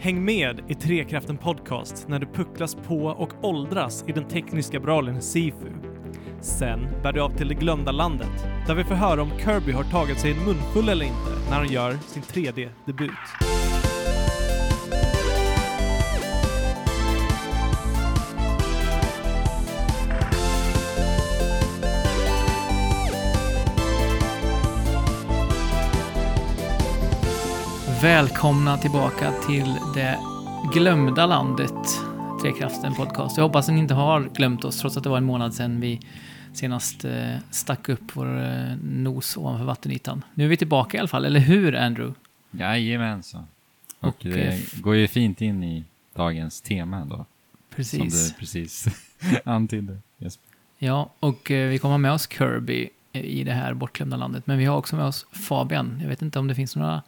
Häng med i Trekraften Podcast när du pucklas på och åldras i den tekniska bralen Sifu. Sen bär du av till det glömda landet, där vi får höra om Kirby har tagit sig en munfull eller inte när han gör sin 3D-debut. Välkomna tillbaka till det glömda landet, Trekraften Podcast. Jag hoppas att ni inte har glömt oss, trots att det var en månad sedan vi senast eh, stack upp vår eh, nos ovanför vattenytan. Nu är vi tillbaka i alla fall, eller hur Andrew? Jajamensan. Och, Och, det eh, går ju fint in i dagens tema då. Som Precis. du precis antydde. Jesper. Ja, och vi kommer med oss Kirby i det här bortglömda landet. Men vi har också med oss Fabian. Jag vet inte om det finns några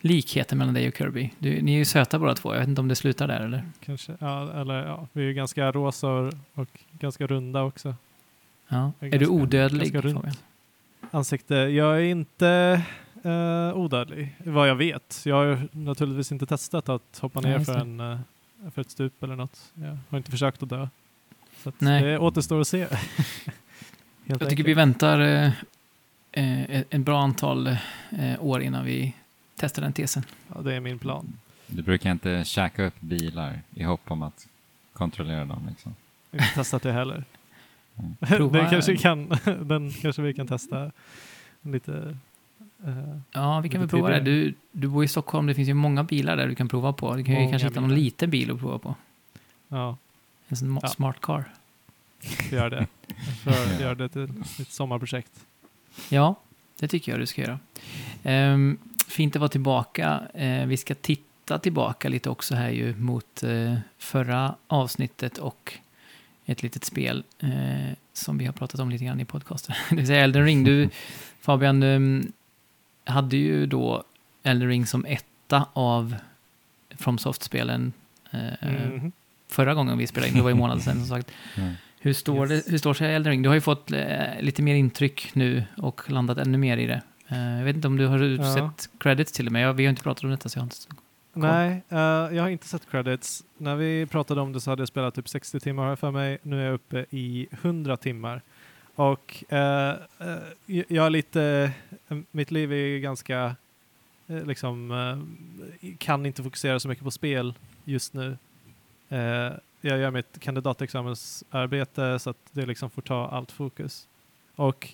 likheter mellan dig och Kirby. Du, ni är ju söta båda två. Jag vet inte om det slutar där eller? Kanske, ja, eller ja, vi är ju ganska rosa och, och ganska runda också. Ja. Är Är du ganska- odödlig ganska runt. Fabian? Ansikte, jag är inte uh, odödlig, vad jag vet. Jag har naturligtvis inte testat att hoppa ner just för, en, eh, för ett stup eller något. Jag har inte försökt att dö. Så att Nej. det återstår att se. Jag tycker enkelt. vi väntar eh, eh, ett ett bra antal eh, år innan vi testar den tesen. Ja, det är min plan. Du brukar inte käka upp bilar i hopp om att kontrollera dem liksom. Jag har inte testat det heller. Prova- den, kanske kan, den kanske vi kan testa lite. eh, Ja, vi kan väl prova det. Du, du bor i Stockholm, det finns ju många bilar där du kan prova på. Du kan ju kanske hitta någon bilar. liten bil att prova på. ja, En sån Ja. smart car. vi gör det. För att göra det till ett sommarprojekt. Ja, det tycker jag du ska göra. Ehm, fint att vara tillbaka. Eh, vi ska titta tillbaka lite också här ju mot eh, förra avsnittet och ett litet spel eh, som vi har pratat om lite grann i podcasten. Det vill säga Elden Ring. Du, Fabian, du hade ju då Elden Ring som etta av FromSoft-spelen eh, Mhm. förra gången vi spelade in. Det var ju månader sedan som sagt. Ja. Hur står, Yes. det, hur står sig Elden Ring? Du har ju fått eh, lite mer intryck nu och landat ännu mer i det. Eh, jag vet inte om du har Ja. sett credits till och med. Jag, vi har inte pratat om detta så jag har inte... Nej, eh, jag har inte sett credits. När vi pratade om det så hade jag spelat typ 60 timmar för mig. Nu är jag uppe i 100 timmar. Och eh, eh, jag är lite, mitt liv är ganska, liksom, kan inte fokusera så mycket på spel just nu. Jag gör mitt kandidatexamensarbete så att det liksom får ta allt fokus. Och,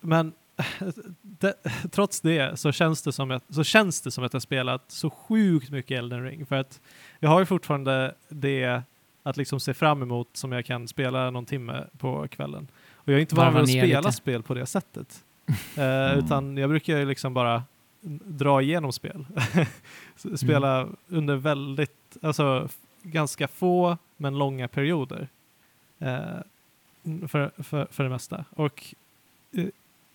men det, trots det så känns det, som att, så känns det som att jag spelat så sjukt mycket Elden Ring. För att jag har ju fortfarande det att liksom se fram emot som jag kan spela någon timme på kvällen. Och jag är inte van vid att spela lite. spel på det sättet. Eh, Mm. Utan jag brukar ju liksom bara dra igenom spel. Spela under väldigt, alltså ganska få men långa perioder. Eh, för, för, för det mesta. Och, eh,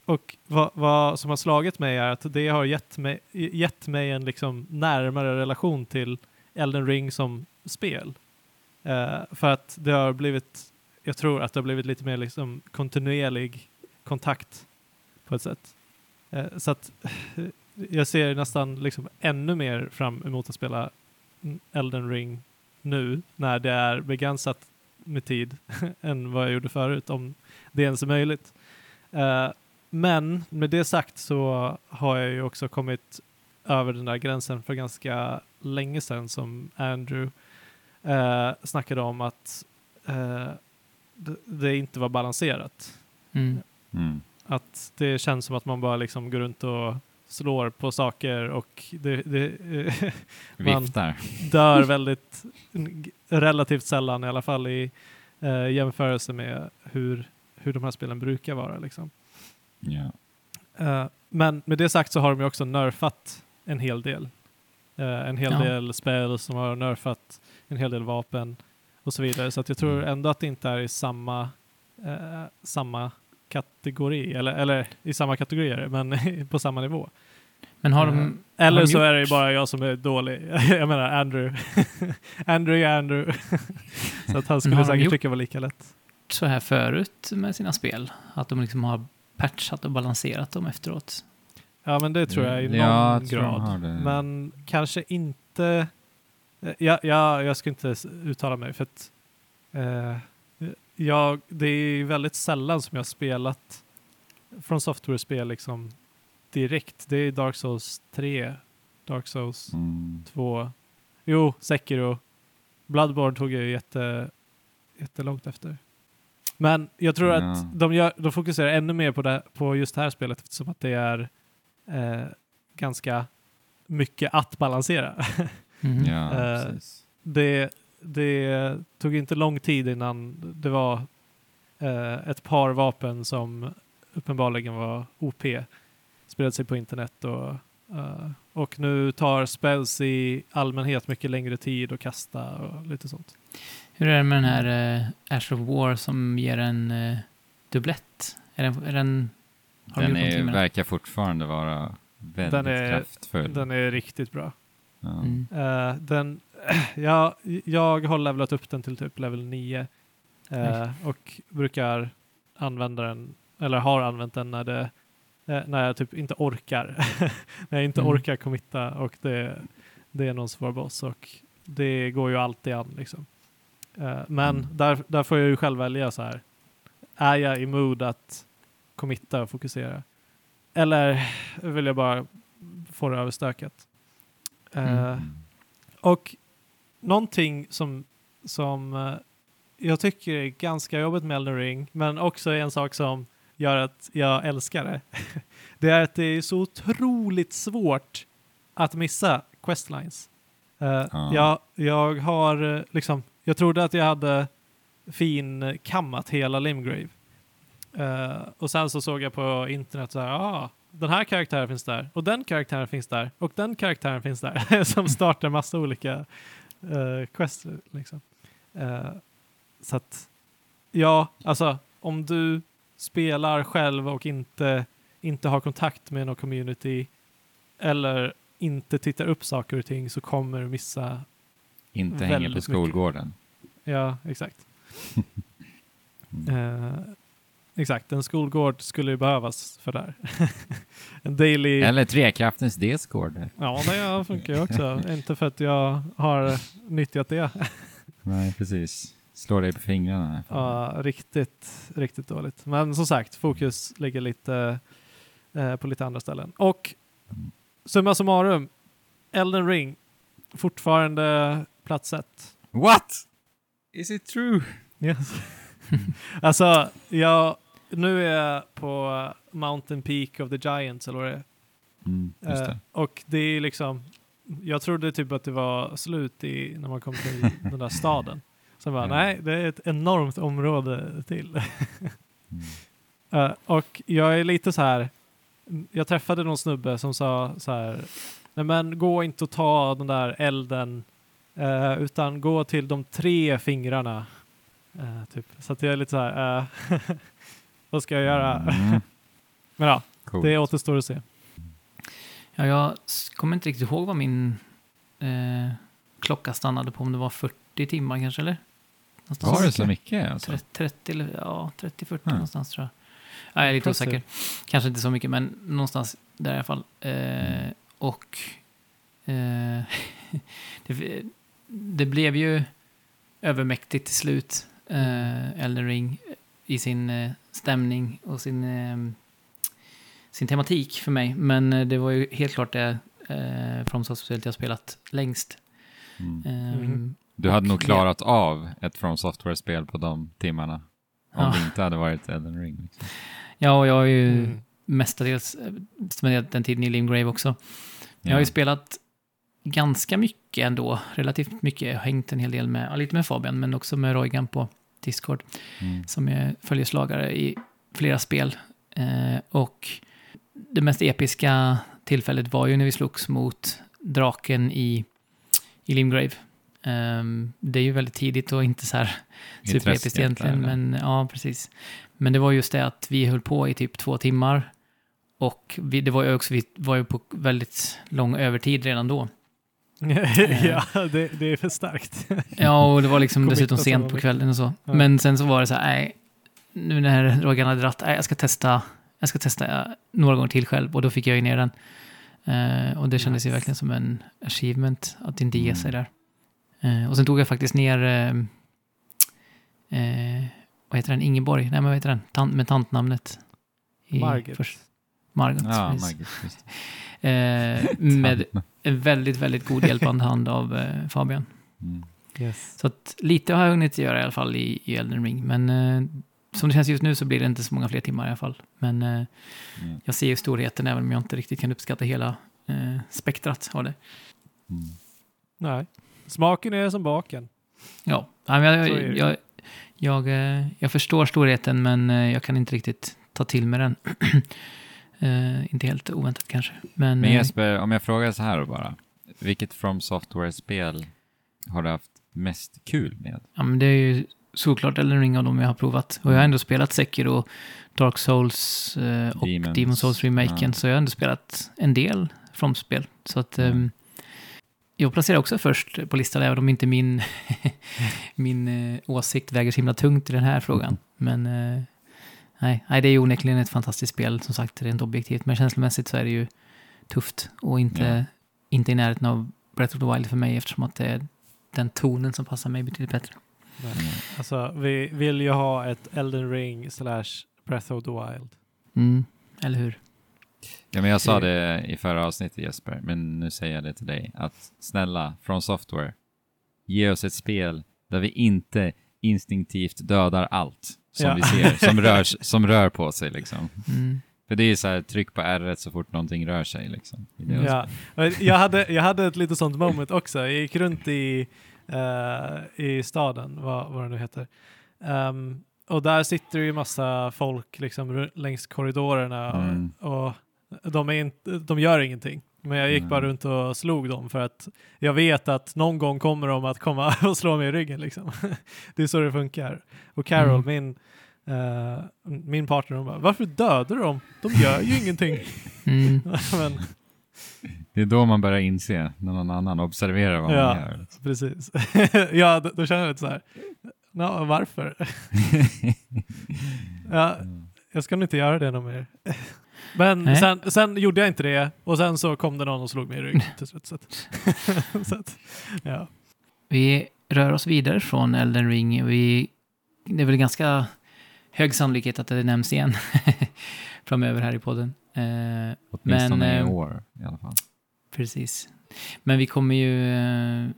och vad, vad som har slagit mig är att det har gett mig, gett mig en liksom närmare relation till Elden Ring som spel. Uh, för att det har blivit, jag tror att det har blivit lite mer liksom kontinuerlig kontakt på ett sätt. Uh, så att eh, jag ser nästan liksom ännu mer fram emot att spela Elden Ring nu när det är begränsat med tid än vad jag gjorde förut, om det ens är möjligt. Men med det sagt så har jag ju också kommit över den där gränsen för ganska länge sedan som Andrew eh, snackade om att eh, det, det inte var balanserat. Mm. Mm. Att det känns som att man bara liksom går runt och slår på saker och det, det eh, Man- Viftar. dör väldigt relativt sällan i alla fall i eh, jämförelse med hur, hur de här spelen brukar vara. Liksom. Ja. Eh, men med det sagt så har de ju också nerfat en hel del. Eh, en hel Ja. del spel som har nerfat en hel del vapen och så vidare. Så att jag tror Mm. ändå att det inte är i samma, eh, samma kategori, eller, eller i samma kategorier, men på samma nivå. Men har de... Eller de så gjort- är det ju bara jag som är dålig. jag menar Andrew. Andrew är Andrew. så att han skulle säkert tycka var lika lätt. så här förut med sina spel? Att de liksom har patchat och balanserat dem efteråt? Ja, men det tror jag i Ja, någon de grad. Men kanske inte Eh, Ja, ja, jag ska inte uttala mig för att eh, jag, det är väldigt sällan som jag har spelat från software-spel liksom direkt. Det är Dark Souls 3, Dark Souls Mm. 2, jo, Sekiro. Bloodborne tog jag ju jätte, jättelångt efter. Men jag tror Ja. att de, gör, de fokuserar ännu mer på, det, på just det här spelet eftersom att det är eh, ganska mycket att balansera. Mhm. Ja, Eh, det, det tog inte lång tid innan det var eh, ett par vapen som uppenbarligen var OP. Spred sig på internet och, eh, och nu tar spells i allmänhet mycket längre tid att kasta och lite sånt. Hur är det med den här uh, Ash of War som ger en uh, dubblett? Är den, är den, har de Den är, verkar fortfarande vara väldigt Den är- kraftfull. Den är riktigt bra. ja. Mm. Eh, den, ja, jag har levlat upp den till typ level 9 eh, och brukar använda den, eller har använt den när, det, eh, när jag typ inte orkar. när jag inte Mm. orkar committa och det, det är någon svår boss och det går ju alltid an liksom. Eh, men Mm. där, där får jag ju själv välja så här. Är jag i mood att committa och fokusera? Eller vill jag bara få det överstökat? Eh, Mm. Och någonting som, som eh, jag tycker är ganska jobbigt med Elden Ring, men också är en sak som gör att jag älskar det. det är att det är så otroligt svårt att missa questlines. Uh, Ja. jag, jag har liksom, jag trodde att jag hade fin kammat hela Limgrave. Uh, och sen så såg jag på internet så här, ah, den här karaktären finns där och den karaktären finns där och den karaktären finns där som startar massa olika uh, quests. Liksom. Uh, så att, ja, alltså om du spelar själv och inte, inte har kontakt med någon community eller inte tittar upp saker och ting så kommer du missa, inte hänger på väldigt mycket. skolgården. ja exakt. Mm. Eh, exakt, en skolgård skulle ju behövas för det här. en daily... Eller Trekraftens Discord. Ja, det funkar ju också. Inte för att jag har nyttjat det. Nej, precis. Slår dig på fingrarna. Ja, riktigt, riktigt dåligt. Men som sagt, fokus ligger lite eh, på lite andra ställen. Och summa summarum, Elden Ring, fortfarande plats ett. What? Is it true? Yes. alltså, jag, nu är jag på Mountain Peak of the Giants, eller vad det är. Mm, Eh, det. och det är liksom, jag trodde typ att det var slut i, när man kom till den där staden. Sen bara, Ja. nej, det är ett enormt område till. Mm. Eh, och jag är lite så här, jag träffade någon snubbe som sa så här, nej men gå inte och ta den där elden, eh, utan gå till de tre fingrarna. Eh, typ. Så att jag är lite så här, eh, vad ska jag göra? Mm, men ja, coolt. det återstår att se. Ja, jag kommer inte riktigt ihåg vad min eh, klocka stannade på, om det var 40 timmar kanske, eller? Någonstans Var det så mycket? Alltså? 30, 30 eller ja, 30-40 Ja. någonstans tror jag. Ja, jag är lite osäker. Kanske inte så mycket, men någonstans där i alla fall. Eh, och eh, det, det blev ju övermäktigt till slut, eh, Elden Ring, i sin eh, stämning och sin, eh, sin tematik för mig. Men eh, det var ju helt klart det eh, From Software-spelet jag spelat längst. Mm. Mhm. Du hade nog det- klarat av ett From Software-spel på de timmarna. Om Ja. det inte hade varit Elden Ring. Liksom. Ja, och jag har ju Mm. mestadels eh, spenderat den tiden i Limgrave också. Jag har ju spelat ganska mycket ändå, relativt mycket. Jag har hängt en hel del med, lite med Fabian, men också med Roygan på Discord, Mm. som är följeslagare i flera spel. Eh, och det mest episka tillfället var ju när vi slogs mot draken i, i Limgrave. Ehm, det är ju väldigt tidigt och inte så här superepiskt egentligen, eller? men ja, precis. Men det var just det att vi höll på i typ två timmar. Och vi, det var ju också, vi var ju på väldigt lång övertid redan då. Ja, det, det är för starkt. Ja, och det var liksom dessutom sent på kvällen och så. Ja. Men sen så var det så här, nej, nu när Rogan hade dratt, nej, jag ska testa, jag ska testa eh, några gånger till själv. Och då fick jag ju ner den. Eh, och det kändes ju Nice. verkligen som en achievement att inte ge sig Mm. där. Eh, och sen tog jag faktiskt ner, eh, eh, vad heter den, Ingeborg? Nej, men vad heter den? Tant, med tantnamnet. I Margit. först- Margot. Ja, just. Eh, med en väldigt, väldigt god hjälpande hand av eh, Fabian. Mm. Yes. Så att lite har jag hunnit göra i alla fall i, i Elden Ring. Men eh, som det känns just nu så blir det inte så många fler timmar i alla fall. Men eh, Mm. jag ser ju storheten även om jag inte riktigt kan uppskatta hela eh, spektrat av det. Mm. Nej. Smaken är som baken. Ja, jag, jag, jag, eh, jag förstår storheten men jag kan inte riktigt ta till mig den. Eh, inte helt oväntat kanske. Men, Men eh, Jesper, om jag frågar så här bara. Vilket From Software-spel har du haft mest kul med? ja, men det är ju såklart Elden Ring av dem jag har provat. Och jag har ändå spelat Sekiro, Dark Souls eh, och Demons, Demon Souls remaken. ja. Så jag har ändå spelat en del from spel. Så att Mm. ehm, jag placerar också först på listan, även om inte min, min eh, åsikt väger så himla tungt i den här frågan. Men eh, nej, nej, det är ju onekligen ett fantastiskt spel, som sagt, rent objektivt. Men känslomässigt så är det ju tufft och inte, Ja. inte i närheten av Breath of the Wild för mig, eftersom att det är den tonen som passar mig betydligt bättre. Mm. Alltså, vi vill ju ha ett Elden Ring slash Breath of the Wild. Mm, eller hur? Ja, men jag sa det i förra avsnittet Jesper, men nu säger jag det till dig. Att snälla, From Software, ge oss ett spel där vi inte instinktivt dödar allt som Ja. vi ser, som rör, som rör på sig liksom. Mm. För det är så här, tryck på R så fort någonting rör sig liksom. Ja. Jag hade, jag hade ett litet sånt moment också. Jag gick runt i, eh, i staden, vad, vad det nu heter. Ehm, och där sitter ju massa folk liksom längs korridorerna Mm. och, de, är inte, de gör ingenting. Men jag gick bara runt och slog dem för att jag vet att någon gång kommer de att komma och slå mig i ryggen. Liksom. det är så det funkar. Och Carol, Mm. min, eh, min partner, hon bara, varför dödar dem? De gör ju ingenting. Mm. Men, Det är då man börjar inse, när någon annan observerar vad Ja. man gör. Precis. ja, då, då känner jag lite så här. Nå, varför? ja, jag ska nog inte göra det någon mer. Men Nej. sen, sen gjorde jag inte det och sen så kom det någon och slog mig i ryggen till slut. Så att, så att, ja. Vi rör oss vidare från Elden Ring. Vi, det är väl ganska hög sannolikhet att det nämns igen framöver här i podden. Eh, Åtminstone Men, i eh, år i alla fall. precis. Men vi kommer ju eh,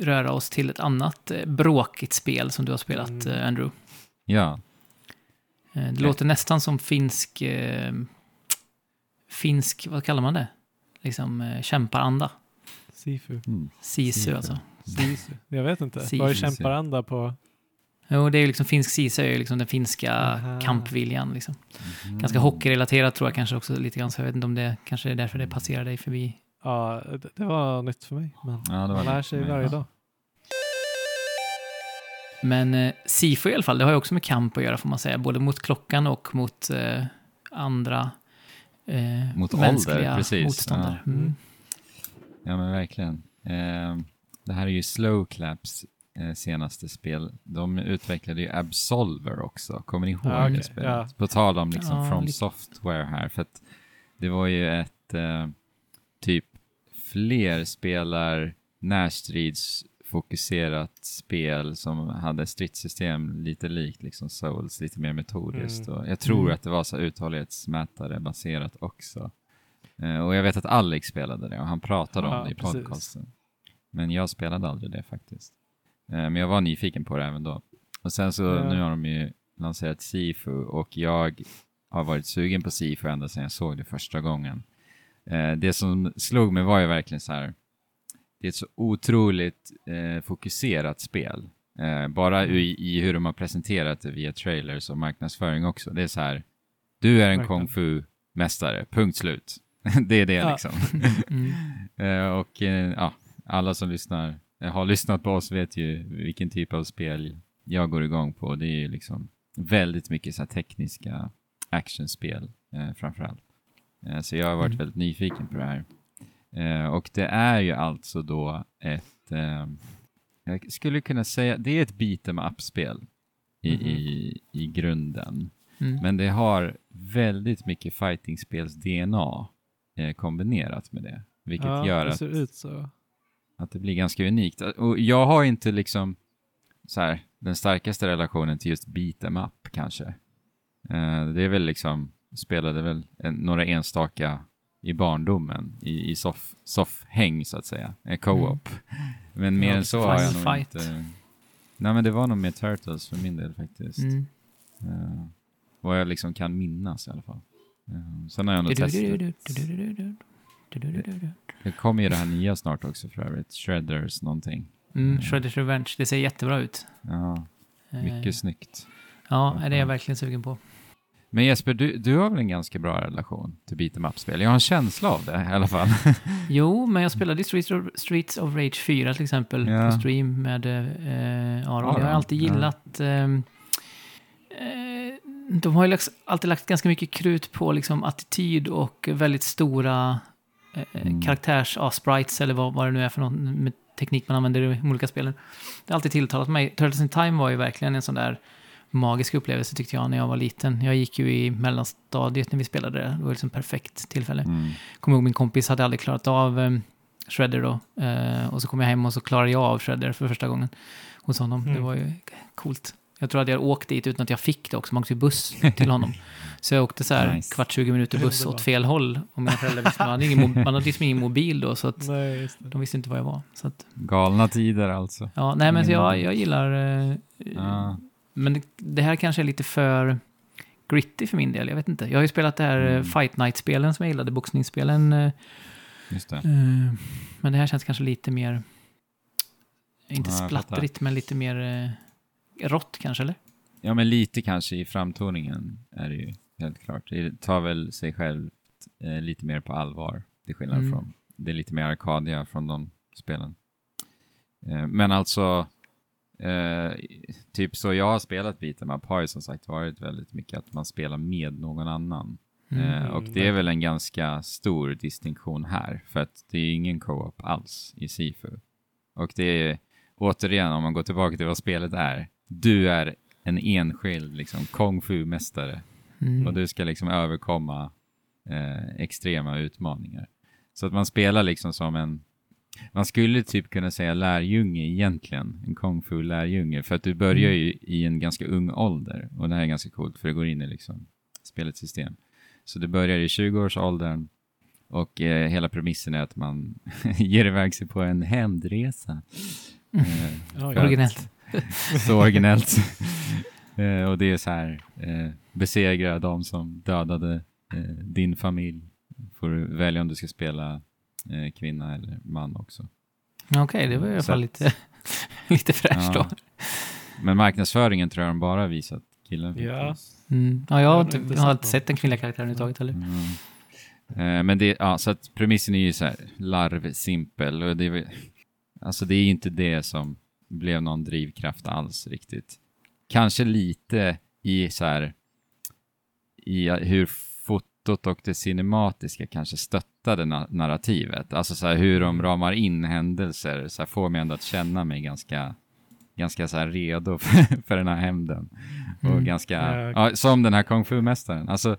röra oss till ett annat eh, bråkigt spel som du har spelat, Mm. eh, Andrew. Ja, det Nej. låter nästan som finsk... Eh, finsk, vad kallar man det? Liksom eh, kämparanda. Sifu. mm. Sisu Sifu. alltså. Sisu. Jag vet inte. Sifu. Vad är kämparanda på? Jo, det är ju liksom finsk Sisu är ju liksom den finska Aha. kampviljan liksom. Mm. Ganska hockeyrelaterat tror jag kanske också lite grann, så jag vet inte om det kanske är därför det passerar dig förbi. Ja, det, det var nytt för mig. Men Ja, det var man lär sig varje Ja. dag. Men eh, SIFO i alla fall, det har ju också med kamp att göra får man säga, både mot klockan och mot eh, andra eh, Mot ålder, mänskliga precis. motståndare. Ja. Mm. Ja, men verkligen. Eh, det här är ju Slowclaps eh, senaste spel. De utvecklade ju Absolver också. Kommer ni ihåg Ja, det okej. spelet? Ja. På tal om liksom Ja, From lite. Software här. För att det var ju ett eh, typ fler spelar närstridsfokuserat spel som hade stridssystem lite likt liksom Souls, lite mer metodiskt. Mm. Och jag tror Mm. att det var så uthållighetsmätare baserat också. Eh, och jag vet att Alex spelade det och han pratade om Ja, det i precis. podcasten. Men jag spelade aldrig det faktiskt. Eh, men jag var nyfiken på det även då. Och sen så Ja. nu har de ju lanserat Sifu och jag har varit sugen på Sifu ända sedan jag såg det första gången. Eh, det som slog mig var ju verkligen så här. Det är ett så otroligt eh, fokuserat spel. Eh, bara i, i hur de har presenterat det via trailers och marknadsföring också. Det är så här. Du är en kung fu-mästare, punkt slut. det är det Ja. liksom. Mm. Eh, och eh, ja, alla som lyssnar, eh, har lyssnat på oss vet ju vilken typ av spel jag går igång på. Det är ju liksom väldigt mycket så tekniska actionspel eh, framförallt. Eh, så jag har varit Mm. väldigt nyfiken på det här. Eh, och det är ju alltså då ett, eh, jag skulle kunna säga, det är ett beat'em up-spel i, Mhm. i, i grunden. Mm. Men det har väldigt mycket fightingspels DNA eh, kombinerat med det. Vilket ja, gör det att att det blir ganska unikt. Och jag har inte liksom så här, den starkaste relationen till just beat em up kanske. Eh, det är väl liksom, spelade väl en, några enstaka i barndomen i, i soff, soffhäng så att säga, eh, co-op. Men mer än så har jag nog Fight. inte... Nej men det var nog mer Turtles för min del faktiskt. Mm. Eh, vad jag liksom kan minnas i alla fall. Uh, sen har jag ändå testat. Det kommer ju det här nya snart också för övrigt. Shredders någonting. Mm, Shredders Revenge, det ser jättebra ut. Ja, mycket snyggt. Ja, det är jag verkligen sugen på. Men Jesper, du, du har väl en ganska bra relation till beat em up-spel? Jag har en känsla av det i alla fall. Jo, men jag spelade Streets of, Streets of Rage 4 till exempel Ja. på stream med eh, Aron. Aron, Jag har alltid ja. gillat... ehm, eh, de har ju lagt, alltid lagt ganska mycket krut på liksom, attityd och väldigt stora eh, Mm. karaktärs ja, sprites eller vad, vad det nu är för någon med teknik man använder i de olika spelen. Det har alltid tilltalat mig. Turtles in Time var ju verkligen en sån där magisk upplevelse tyckte jag när jag var liten. Jag gick ju i mellanstadiet när vi spelade det. Det var liksom perfekt tillfälle. Mm. Kommer ihåg min kompis hade aldrig klarat av um, Shredder då. Eh, och så kom jag hem och så klarade jag av Shredder för första gången hos honom. Det Mm. var ju coolt. Jag tror att jag åkte dit utan att jag fick det också. Man åkte ju buss till honom. Så jag åkte så här Nice. kvart, 20 minuter buss åt fel håll. Och mina föräldrar visste, man hade, ingen, man hade liksom ingen mobil då, så att Nej, just det. de visste inte var jag var. Så att, Galna tider alltså. ja, nej, men jag, jag gillar... eh, Ja. Men det, här kanske är lite för gritty för min del. Jag vet inte. Jag har ju spelat det här eh, Mm. Fight Night-spelen som jag gillade, boxningsspelen. eh, Just det. Eh, Men det här känns kanske lite mer, inte Ja, splattrigt, men lite mer rått kanske, eller? Ja, men lite kanske i framtoningen är det ju helt klart. Det tar väl sig själv lite mer på allvar, till skillnad Mm. från, det är lite mer arkadia från de spelen. Men alltså, eh, typ så jag har spelat beat'em up har ju som sagt varit väldigt mycket att man spelar med någon annan. Mm. Eh, och det är väl en ganska stor distinktion här, för att det är ingen co-op alls i Sifu. Och det är, återigen, om man går tillbaka till vad spelet är, du är en enskild liksom, kung fu-mästare Mm. och du ska liksom överkomma eh, extrema utmaningar. Så att man spelar liksom som en, man skulle typ kunna säga lärjunge egentligen, en kung fu lärjunge, för att du börjar Mm. ju i en ganska ung ålder och det här är ganska coolt för det går in i liksom spelets system. Så du börjar i 20-årsåldern och eh, hela premissen är att man ger iväg sig på en hämndresa. Eh, för ja. att- Originellt. så originellt. eh, och det är så här, eh, besegra de som dödade eh, din familj. Får du välja om du ska spela eh, kvinna eller man också. Okej, det var i alla fall lite, lite fräscht Ja. då. Men marknadsföringen tror jag de bara visat killen. Ja. Mm. Ja, jag har Jag har inte, jag har sett inte sett den kvinnliga karaktären överhuvudtaget heller. Mm. Eh, men det, ja, så att premissen är ju så här larvsimpel och det alltså det är ju inte det som blev någon drivkraft alls riktigt. Kanske lite i så här i hur fotot och det cinematiska kanske stöttade na- narrativet. Alltså så här hur de ramar in händelser så här får mig ändå att känna mig ganska ganska så redo för, för den här hämnden. Och Mm. ganska, Ja. som den här kung fu-mästaren. Alltså,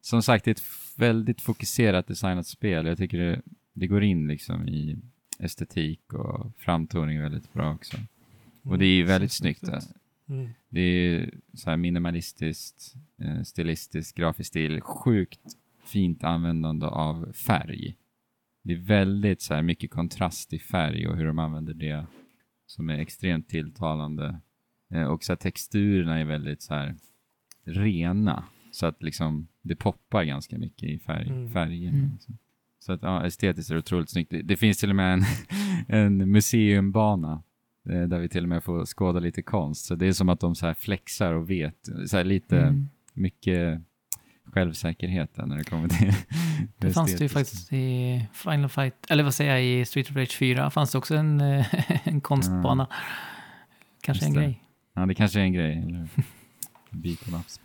som sagt, det är ett väldigt fokuserat designat spel. Jag tycker det, det går in liksom i estetik och framtoning väldigt bra också. Och det är ju väldigt Så snyggt. Mm. Det är så här minimalistiskt, eh, stilistiskt, grafisk stil, sjukt fint användande av färg. Det är väldigt så här mycket kontrast i färg och hur de använder det som är extremt tilltalande. Eh, och så här texturerna är väldigt så här rena, så att liksom det poppar ganska mycket i färg, Mm. färgerna. Mm. Liksom. Så att ja, estetiskt är det otroligt snyggt. Det, det finns till och med en, en museumbana där vi till och med får skåda lite konst. Så det är som att de så här flexar och vet, så lite Mm. mycket självsäkerhet där när det kommer till Det fanns det ju faktiskt i Final Fight, eller vad säger jag, i Street of Rage 4 fanns det också en, eh, en konstbana. Kanske en Just det. grej. Ja, det kanske är en grej. Eller beat.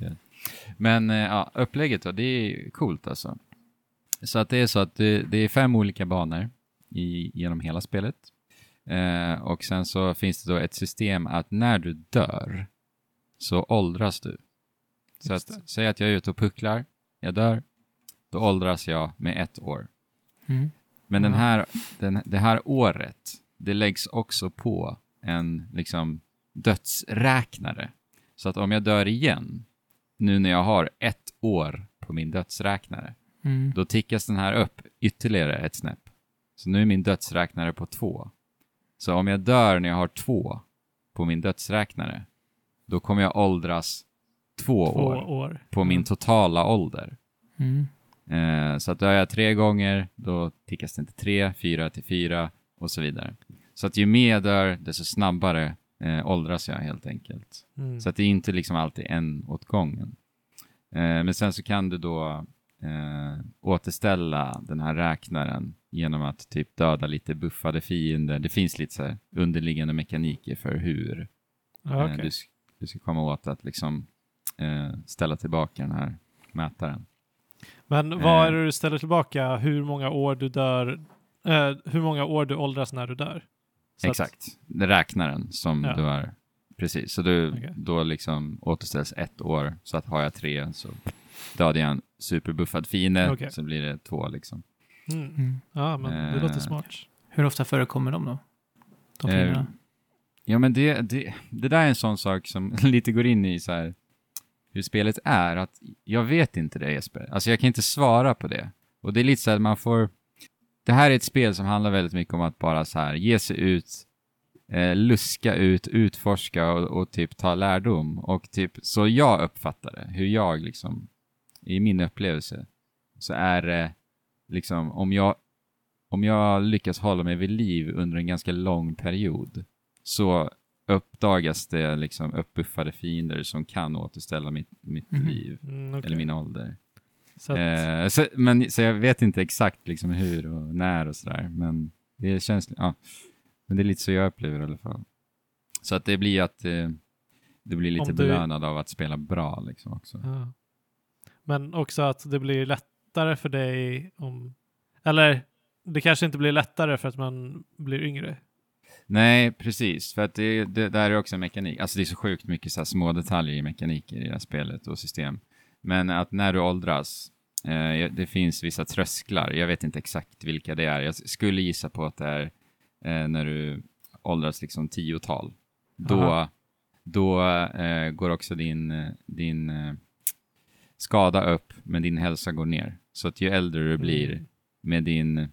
Men eh, ja, upplägget då, det är coolt alltså. Så att det är så att det, det är fem olika banor i, genom hela spelet. Eh, och sen så finns det då ett system att när du dör så åldras du. Så att, säg att jag är ute och pucklar, jag dör, då åldras jag med ett år. Mm. Men den här, den, det här året det läggs också på en liksom dödsräknare. Så att om jag dör igen, nu när jag har ett år på min dödsräknare, Mm. då tickas den här upp ytterligare ett snäpp. Så nu är min dödsräknare på två. Så om jag dör när jag har två på min dödsräknare, då kommer jag åldras två, Två år år. på min totala ålder. Mm. Eh, så att dör jag tre gånger, då tickas det inte tre, fyra till fyra och så vidare. Så att ju mer jag dör, desto snabbare eh, åldras jag helt enkelt. Mm. Så att det är inte liksom alltid en åt gången. Eh, men sen så kan du då eh, återställa den här räknaren genom att typ döda lite buffade fiender. Det finns lite så underliggande mekaniker för hur Ja, eh, okej. du, du ska komma åt att liksom eh, ställa tillbaka den här mätaren. Men vad Eh. är det du ställer tillbaka? Hur många år du dör? Eh, hur många år du åldras när du dör? Så att- Exakt, det är räknaren som Ja. du har. Precis, så du, Okej. då liksom återställs ett år. Så att har jag tre så dödar jag en superbuffad fiende Okej. så blir det två liksom. Mm. Mm. Ja, men det Eh. låter smart. Hur ofta förekommer de då? De Eh, fienderna? Ja men det, det, det där är en sån sak som lite går in i så här hur spelet är. Att jag vet inte det Jesper. Alltså jag kan inte svara på det. Och det är lite så att man får... Det här är ett spel som handlar väldigt mycket om att bara så här ge sig ut, eh, luska ut, utforska och, och typ ta lärdom. Och typ så jag uppfattar det, hur jag liksom, i min upplevelse, så är det liksom om jag, om jag lyckas hålla mig vid liv under en ganska lång period så uppdagas det liksom uppbuffade fiender som kan återställa mitt, mitt Mhm. liv, Mm, okej. eller min ålder. Så att, Eh, så, men, så jag vet inte exakt liksom hur och när och sådär, men det känns, ja, men det är lite så jag upplever det i alla fall. Så att det blir att eh, det blir lite du- belönad av att spela bra liksom också. ja. Men också att det blir lättare för dig om... Eller det kanske inte blir lättare för att man blir yngre. Nej, precis. För att det, det där är också en mekanik. Alltså det är så sjukt mycket så små detaljer i mekaniker i det här spelet och system. Men att när du åldras, eh, det finns vissa trösklar. Jag vet inte exakt vilka det är. Jag skulle gissa på att det är eh, när du åldras liksom tiotal. Då, Aha. då eh, går också din, eh, din eh, skada upp, men din hälsa går ner. Så att ju äldre du blir, Mm. med din eh,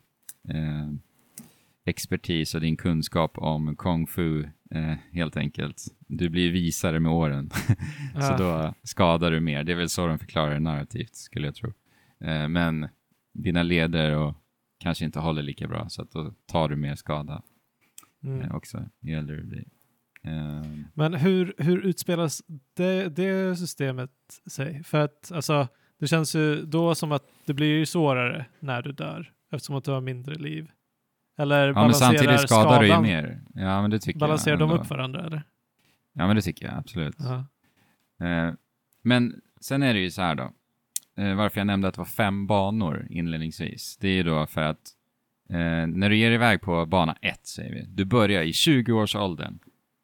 expertis och din kunskap om kung fu eh, helt enkelt. Du blir visare med åren, så Ja. då skadar du mer. Det är väl så de förklarar det narrativt, skulle jag tro. Eh, men dina leder och kanske inte håller lika bra, så att då tar du mer skada Mm. eh, också, ju äldre du blir. Eh, Men hur, hur utspelas det, det systemet sig? För att alltså, det känns ju då som att det blir ju svårare när du dör eftersom att du har mindre liv. Eller ja, men balanserar samtidigt skadar du ju skadan, mer. Ja, men det tycker Balanserar jag. de upp varandra eller? Ja, men det tycker jag absolut. Ja. Eh, men sen är det ju så här då. Eh, varför jag nämnde att det var fem banor inledningsvis. Det är ju då för att eh, när du ger iväg på bana ett, säger vi. Du börjar i 20-årsåldern.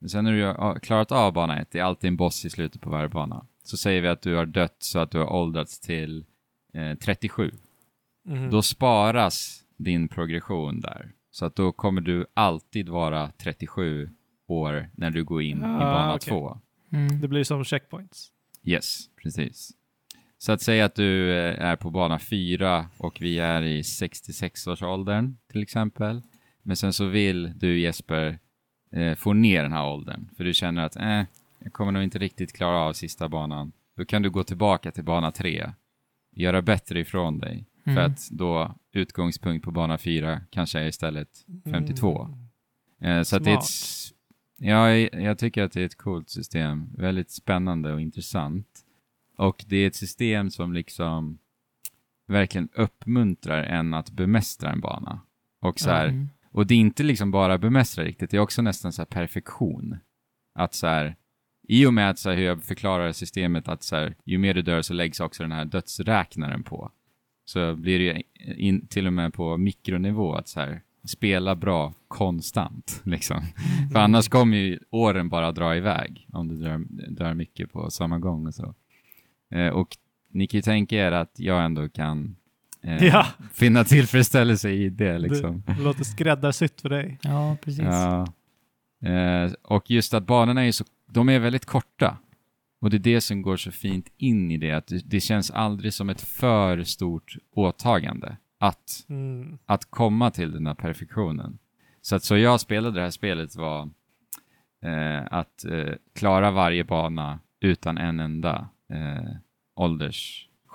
Men sen när du har klarat av bana ett, det är alltid en boss i slutet på varje bana. Så säger vi att du har dött så att du har åldrats till eh, 37. Mhm. Då sparas din progression där. Så att då kommer du alltid vara 37 år när du går in i Ah, bana okej. två. Mm. Det blir som checkpoints. Yes, precis. Så att säga att du eh, är på bana 4 och vi är i 66-årsåldern till exempel. Men sen så vill du Jesper eh, få ner den här åldern. För du känner att eh, jag kommer nog inte riktigt klara av sista banan. Då kan du gå tillbaka till bana 3. Göra bättre ifrån dig. För Mm. att då utgångspunkt på bana 4 kanske är istället 52. Mm. Eh, så det är ett, ja, jag, jag tycker att det är ett coolt system. Väldigt spännande och intressant. Och det är ett system som liksom verkligen uppmuntrar en att bemästra en bana. Och, så här, Mm. Och det är inte liksom bara bemästra riktigt, det är också nästan så perfektion. Att så här, i och med att så här, hur jag förklarar systemet att så här, ju mer du dör så läggs också den här dödsräknaren på. Så blir det ju in, till och med på mikronivå att så här, spela bra konstant. Liksom. För annars kommer ju åren bara dra iväg om du dör, dör mycket på samma gång och så. Eh, och ni kan ju tänka er att jag ändå kan eh, Ja. finna tillfredsställelse i det liksom. Det låter skräddarsytt för dig. Ja, precis. Ja. Eh, och just att banorna är så, de är väldigt korta. Och det är det som går så fint in i det, att det, det känns aldrig som ett för stort åtagande att, Mm. att komma till den här perfektionen. Så att så jag spelade det här spelet var eh, att eh, klara varje bana utan en enda eh,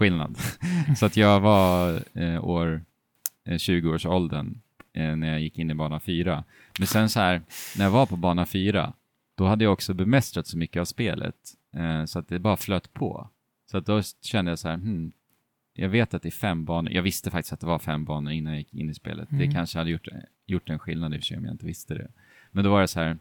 åldersskillnad. så att jag var eh, år eh, 20-årsåldern eh, när jag gick in i bana 4. Men sen så här, när jag var på bana 4, då hade jag också bemästrat så mycket av spelet eh, så att det bara flöt på. Så att då kände jag så här, hmm, jag vet att det är fem banor. Jag visste faktiskt att det var fem banor innan jag gick in i spelet. Det Mm. kanske hade gjort, gjort en skillnad i och för sig om jag inte visste det. Men då var det så här,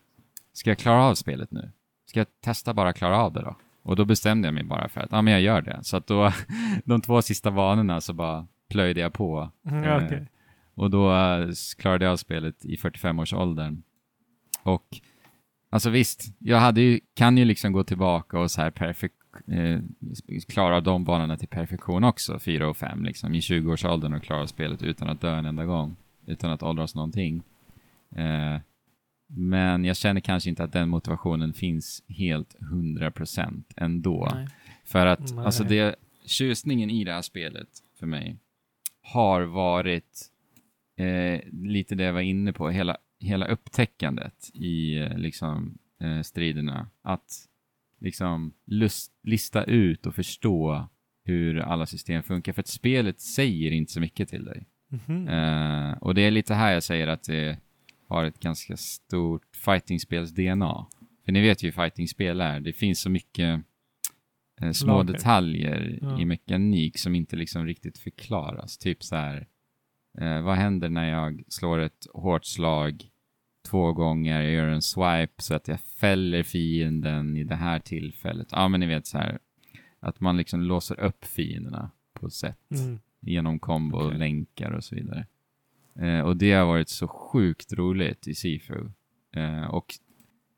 ska jag klara av spelet nu? Ska jag testa bara klara av det då? Och då bestämde jag mig bara för att, ja men jag gör det. Så att då, de två sista banorna så bara plöjde jag på. Mm, Eh, okej. Och då eh, klarade jag spelet i 45-årsåldern. Och alltså visst, jag hade ju, kan ju liksom gå tillbaka och så här perfek, eh, klara de banorna till perfektion också, 4 och 5 liksom, i 20-årsåldern och klara spelet utan att dö en enda gång, utan att åldras någonting. Eh, men jag känner kanske inte att den motivationen finns helt 100% ändå. Nej. För att Nej. alltså det, tjusningen i det här spelet för mig har varit eh, lite det jag var inne på, hela, hela upptäckandet i eh, liksom, eh, striderna. Att liksom lust, lista ut och förstå hur alla system funkar. För att spelet säger inte så mycket till dig. Mhm. Eh, och det är lite här jag säger att det har ett ganska stort fightingspels-DNA. För ni vet ju hur fightingspel är. Det finns så mycket eh, små Lager. detaljer Ja. i mekanik som inte liksom riktigt förklaras. Typ så här, eh, vad händer när jag slår ett hårt slag två gånger, jag gör en swipe så att jag fäller fienden i det här tillfället. Ja, men ni vet så här, att man liksom låser upp fienderna på ett sätt Mm. genom kombo Okej. länkar och så vidare. Eh, och det har varit så sjukt roligt i Sifu. Eh, och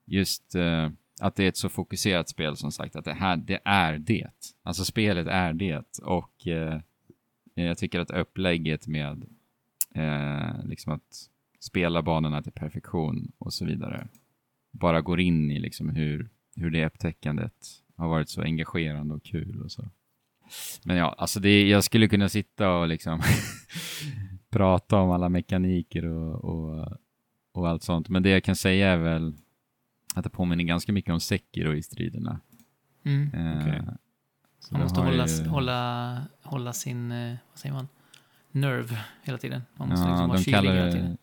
just eh, att det är ett så fokuserat spel som sagt, att det här, det är det. Alltså spelet är det. Och eh, jag tycker att upplägget med eh, liksom att spela banorna till perfektion och så vidare bara går in i liksom hur, hur det upptäckandet har varit så engagerande och kul och så. Men ja, alltså det, jag skulle kunna sitta och liksom prata om alla mekaniker och, och, och allt sånt. Men det jag kan säga är väl att det påminner ganska mycket om Sekiro i striderna. Mm. Eh, så Man måste hålla, ju- hålla, hålla sin, eh, vad säger man, nerv hela tiden. Man måste Ja, liksom vara de kylig kallar, hela tiden.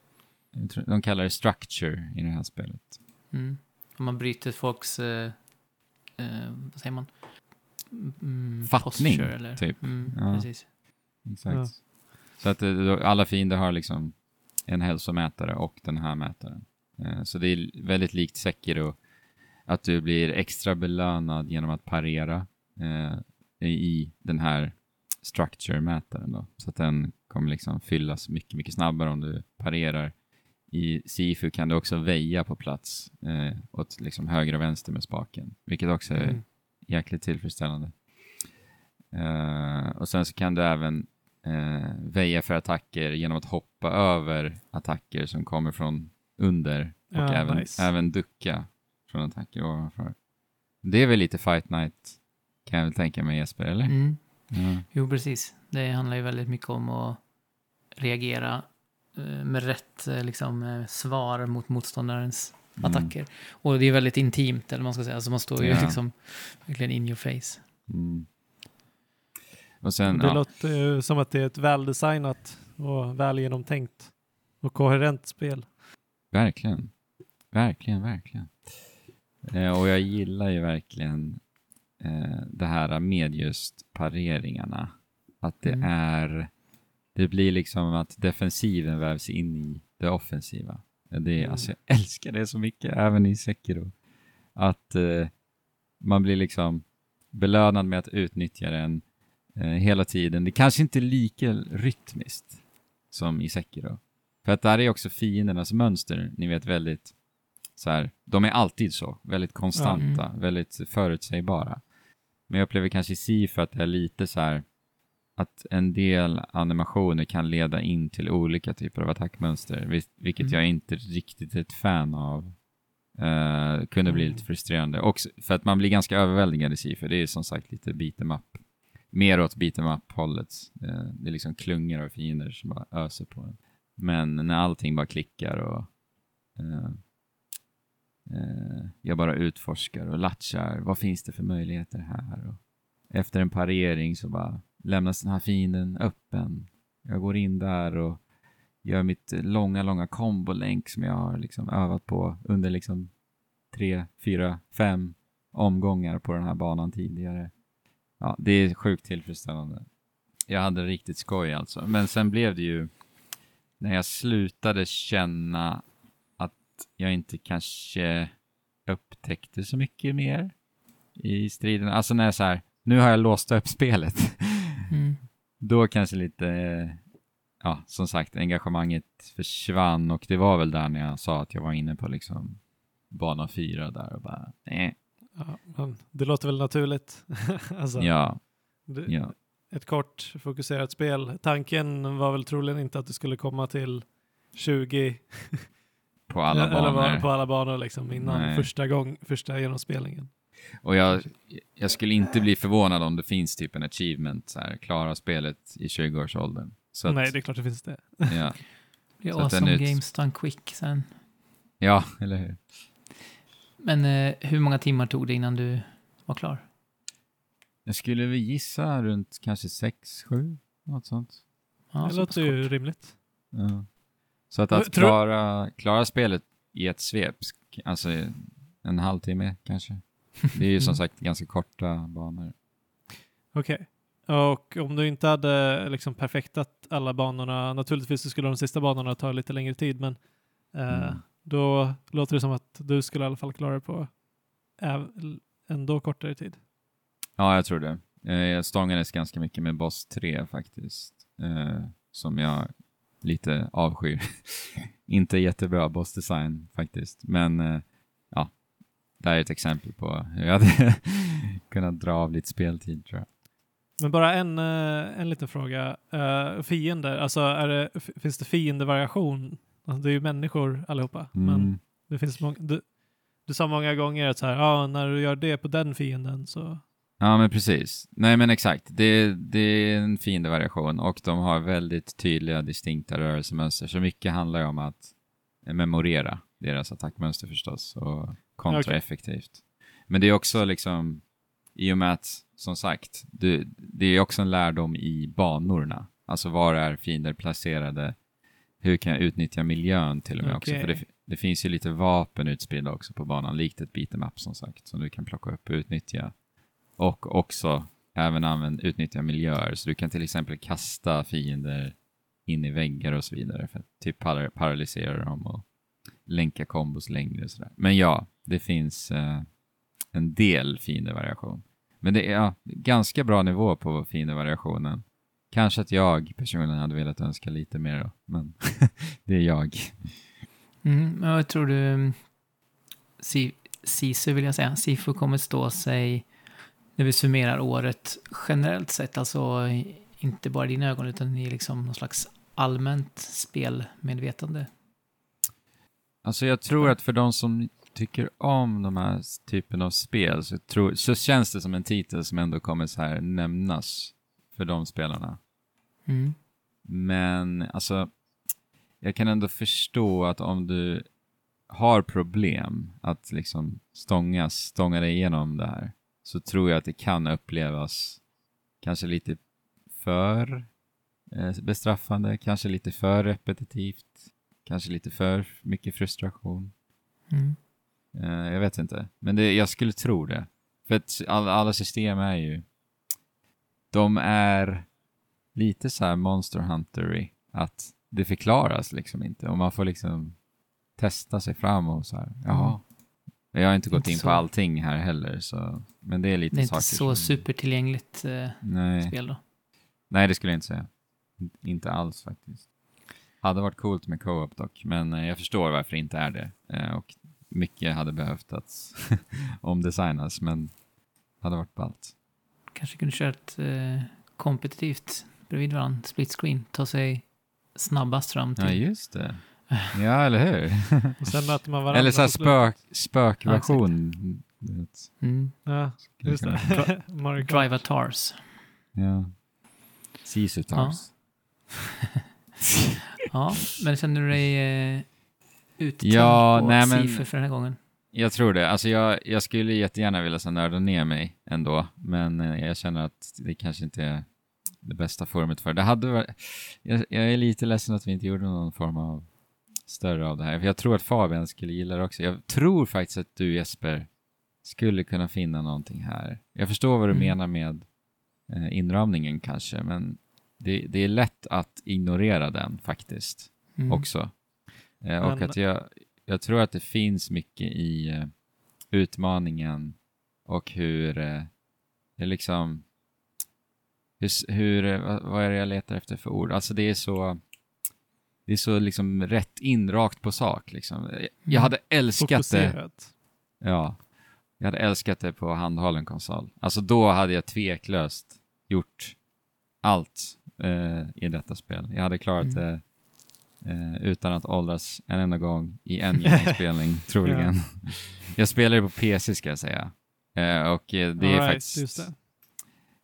de kallar det structure i det här spelet. Mm. Om man bryter folks, eh, eh, vad säger man? Mm, Fattning, posture, eller? typ. Mm, Ja. Precis. Exakt. Så att eh, alla fiender har liksom en hälsomätare och den här mätaren. Eh, Så det är väldigt likt Sekiro att du blir extra belönad genom att parera eh, i den här structure-mätaren då. Så att den kommer liksom fyllas mycket, mycket snabbare om du parerar. I Sifu kan du också väja på plats eh, åt liksom höger och vänster med spaken, vilket också är Mm. jäkligt tillfredsställande. Och sen så kan du även eh, väja för attacker genom att hoppa över attacker som kommer från under och Ja, även, nice. även ducka från attacker ovanför. Det är väl lite Fight Night kan jag väl tänka mig Jesper, eller? Mm. Ja. Jo, precis. Det handlar ju väldigt mycket om att reagera eh, med rätt eh, liksom, eh, svar mot motståndarens Mm. attacker. Och det är väldigt intimt, eller man ska säga. Alltså man står ju Ja. liksom verkligen in your face. Mm. Och sen, Det ja, låter som att det är ett väldesignat och väl genomtänkt och koherent spel. verkligen. Verkligen, verkligen. Eh, och jag gillar ju verkligen eh, det här med just pareringarna. Att det Mm. är, det blir liksom att defensiven vävs in i det offensiva. Det är, Mm. alltså, jag älskar det så mycket, även i Sekiro. Att eh, man blir liksom belönad med att utnyttja den eh, hela tiden. Det kanske inte är lika rytmiskt som i Sekiro. För att där är också fiendernas mönster, ni vet väldigt så här, de är alltid så, väldigt konstanta, väldigt förutsägbara. Men jag upplever kanske i Sifu att det är lite så här, att en del animationer kan leda in till olika typer av attackmönster, vil- vilket Mm. jag inte riktigt är ett fan av. Uh, kunde bli Mm. lite frustrerande. Också för att man blir ganska överväldigad i för det är som sagt lite beat em up. Mer åt beat em up-hållet. Eh, det är liksom klungor av fiender som bara öser på en. Men när allting bara klickar och eh, eh, jag bara utforskar och latchar. Vad finns det för möjligheter här? Och efter en parering så bara lämnas den här fienden öppen. Jag går in där och gör mitt långa, långa kombolänk som jag har liksom övat på under liksom tre, fyra, fem omgångar på den här banan tidigare. Ja, det är sjukt tillfredsställande. Jag hade riktigt skoj alltså. Men sen blev det ju när jag slutade känna att jag inte kanske upptäckte så mycket mer i striden. Alltså när jag så här, nu har jag låst upp spelet. Mm. Då kanske lite, ja, som sagt, engagemanget försvann och det var väl där när jag sa att jag var inne på liksom bana fyra där och bara, eh, Ja, men det låter väl naturligt. alltså, ja, det, ja, Ett kort fokuserat spel. Tanken var väl troligen inte att du skulle komma till 20 på alla eller banor. var- på alla banor liksom innan Nej. första, gång, första genomspelningen. Och jag, jag skulle inte bli förvånad om det finns typ en achievement, så här, klara spelet i 20-årsåldern. Så att, Nej, det är klart det finns det. ja, Det är awesome ut- games done quick sen. ja, eller hur? Men eh, hur många timmar tog det innan du var klar? Jag skulle väl gissa runt kanske 6-7, något sånt. Ja, det låter ju kort. rimligt. Ja. Så att, att tror- klara, klara spelet i ett svep, alltså en halvtimme kanske. Det är ju som sagt ganska korta banor. Okej. Och om du inte hade liksom perfektat alla banorna, naturligtvis så skulle de sista banorna ta lite längre tid, men eh, Mm. Då låter det som att du skulle i alla fall klara det på ändå kortare tid. Ja, jag tror det. Eh, Jag stångades ganska mycket med Boss 3 faktiskt, eh, som jag lite avskyr. Inte jättebra boss design faktiskt, men eh, ja, det här är ett exempel på hur jag hade kunnat dra av lite speltid tror jag. Men bara en, en liten fråga. Uh, fiender, alltså är det, finns det fiendevariation? Alltså, det är ju människor allihopa, men Mm. det finns många, du, du sa många gånger att så här, ja, när du gör det på den fienden så Ja, men precis. Nej, men exakt. Det, det är en fiendevariation och de har väldigt tydliga, distinkta rörelsemönster. Så mycket handlar ju om att memorera deras attackmönster förstås och kontra Okej. effektivt. Men det är också liksom, i och med att, som sagt, du, det är också en lärdom i banorna. Alltså var är fiender placerade? Hur kan jag utnyttja miljön till och med också? Okej. För det, det finns ju lite vapen utspridda också på banan, likt ett beat'em up som sagt, som du kan plocka upp och utnyttja. Och också även använd, utnyttja miljöer. Så du kan till exempel kasta fiender in i väggar och så vidare för att typ para- paralysera dem och länka kombos längre och sådär. Men ja, det finns eh, en del fiendevariation. Men det är ja, ganska bra nivå på fiendevariationen. Kanske att jag personligen hade velat önska lite mer då, men det är jag. Mm, vad tror du mm, Si- Sisu vill jag säga, Sifu kommer stå sig när vi summerar året generellt sett, alltså inte bara i dina ögon utan i liksom någon slags allmänt spelmedvetande. Alltså jag tror att för de som tycker om de här typen av spel så, tror, så känns det som en titel som ändå kommer så här nämnas för de spelarna. Mm. Men alltså, jag kan ändå förstå att om du har problem att liksom stångas, stånga dig igenom det här, så tror jag att det kan upplevas kanske lite för eh, bestraffande, kanske lite för repetitivt, kanske lite för mycket frustration. Mm. Eh, jag vet inte, men det, jag skulle tro det. För att alla, alla system är ju, de är lite så här Monster Hunter att det förklaras liksom inte och man får liksom testa sig fram och så här, jaha. Jag har inte gått Inte in så- på allting här heller, så, men det är lite Det är inte saker så som- supertillgängligt eh, Nej. spel då. Nej, det skulle jag inte säga. Inte alls faktiskt. Hade varit coolt med co-op dock, men eh, jag förstår varför det inte är det. Eh, och mycket hade behövt att omdesignas, men hade varit ballt. Kanske kunde köra ett eh, kompetitivt bredvid varandra, split screen, ta sig snabbast fram Ja, till... just det. Ja, eller hur? Och sen möter man varandra eller så här spök, spökversion. Vet. Mm. Ja, just det. Drive Tars. Ja. Sisu Tars. Ja, men känner du dig eh, uttänkt Ja, på nej, men- för den här gången? Jag tror det. Alltså jag, jag skulle jättegärna vilja så nörda ner mig ändå, men eh, jag känner att det kanske inte är det bästa forumet för det. hade varit, jag, jag är lite ledsen att vi inte gjorde någon form av större av det här, för jag tror att Fabian skulle gilla det också. Jag tror faktiskt att du Jesper skulle kunna finna någonting här. Jag förstår vad du Mm. menar med eh, inramningen kanske, men det, det är lätt att ignorera den faktiskt Mm. också. Eh, och Men- att jag, jag tror att det finns mycket i eh, utmaningen och hur eh, det liksom hur, hur, eh, vad, är det jag letar efter för ord? Alltså det är så det är så liksom rätt in, rakt på sak liksom. Jag- Jag Mm. hade älskat det, Fokuserat. ja. Jag hade älskat det på handhållen konsol. Alltså då hade jag tveklöst gjort allt eh, i detta spel. Jag hade klarat Mm. det eh, utan att åldras en enda gång i en genomspelning, troligen. Jag spelar det på PC ska jag säga. Eh, och eh, det är All right, faktiskt...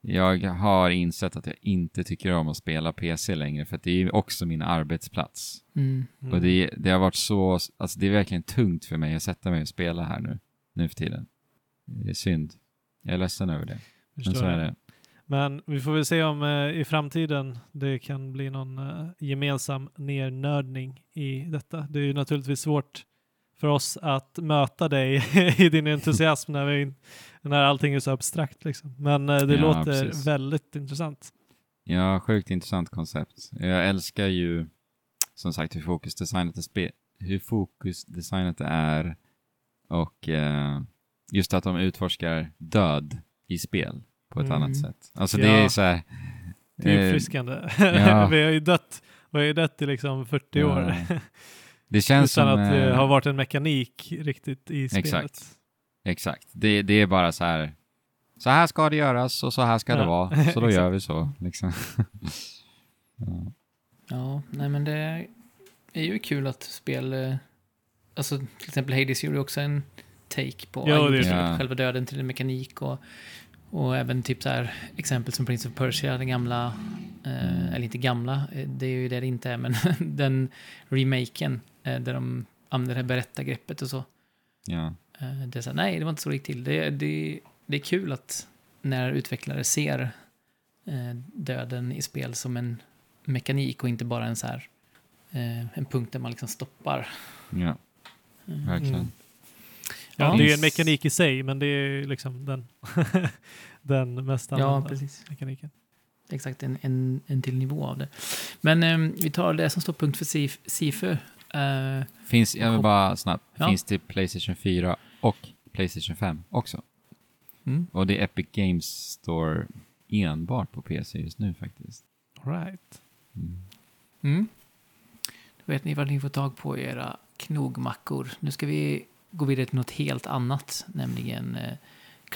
Jag har insett att jag inte tycker om att spela PC längre, för det är också min arbetsplats. Mm. Mm. Och det, det har varit så, alltså det är verkligen tungt för mig att sätta mig och spela här nu, nu för tiden. Det är synd. Jag är ledsen över det, men så är det. Men vi får väl se om eh, i framtiden det kan bli någon eh, gemensam nernördning i detta. Det är ju naturligtvis svårt för oss att möta dig i din entusiasm när, vi, när allting är så abstrakt. Liksom. Men eh, det Ja, låter precis. väldigt intressant. Ja, sjukt intressant koncept. Jag älskar ju som sagt hur fokusdesignat det, spe- hur fokusdesignat det är och eh, just att de utforskar död i spel på ett Mm. annat sätt. Alltså det Ja. är så här... Det är eh, uppfriskande. ja. vi har ju dött, vi har ju dött i liksom 40 Ja. år Det känns utan som... att det eh, har varit en mekanik riktigt i spelet. Exakt. Exakt. Det, det är bara så här. Så här ska det göras och så här ska det Ja. vara. Så då gör vi så. Liksom. ja. Ja, nej men det är ju kul att spel... eh, Alltså till exempel Hades gjorde också en take på Ja, det det. själva döden till en mekanik och, och även typ så här exempel som Prince of Persia, den gamla, eh, eller inte gamla, eh, det är ju det det inte är, men den remaken där de använder det här berättargreppet och så. ja. Eh, Det är så här, nej, det var inte så det gick till. Det, det, det är kul att när utvecklare ser eh, döden i spel som en mekanik och inte bara en så här eh, en punkt där man liksom stoppar. ja. Mm. Verkligen. Mm. Ja, Ja. det är ju en mekanik i sig, men det är ju liksom den, den mest Ja, använda precis. mekaniken. Exakt, en, en, en till nivå av det. Men eh, vi tar det som står punkt för Sif, Sifu. Eh, Finns, jag vill bara snabbt. Ja. Finns till Playstation 4 och Playstation 5 också. mm. Och det är Epic Games Store enbart på PC just nu faktiskt. All right. Mm. Mm. Då vet ni vad ni får tag på era knogmackor. Nu ska vi gå vidare till något helt annat, nämligen eh,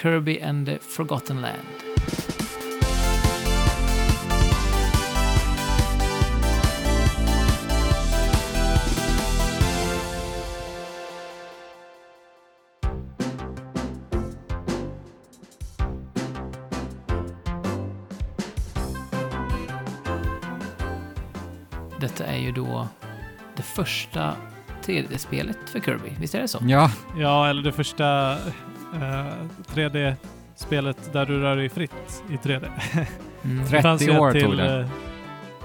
Kirby and the Forgotten Land. Ju då det första 3D-spelet för Kirby, visst är det så? Ja, Ja, eller det första eh, 3D-spelet där du rör dig fritt i 3D. Mm. Tre- Det fanns 30 ju ett år till, tog det. eh,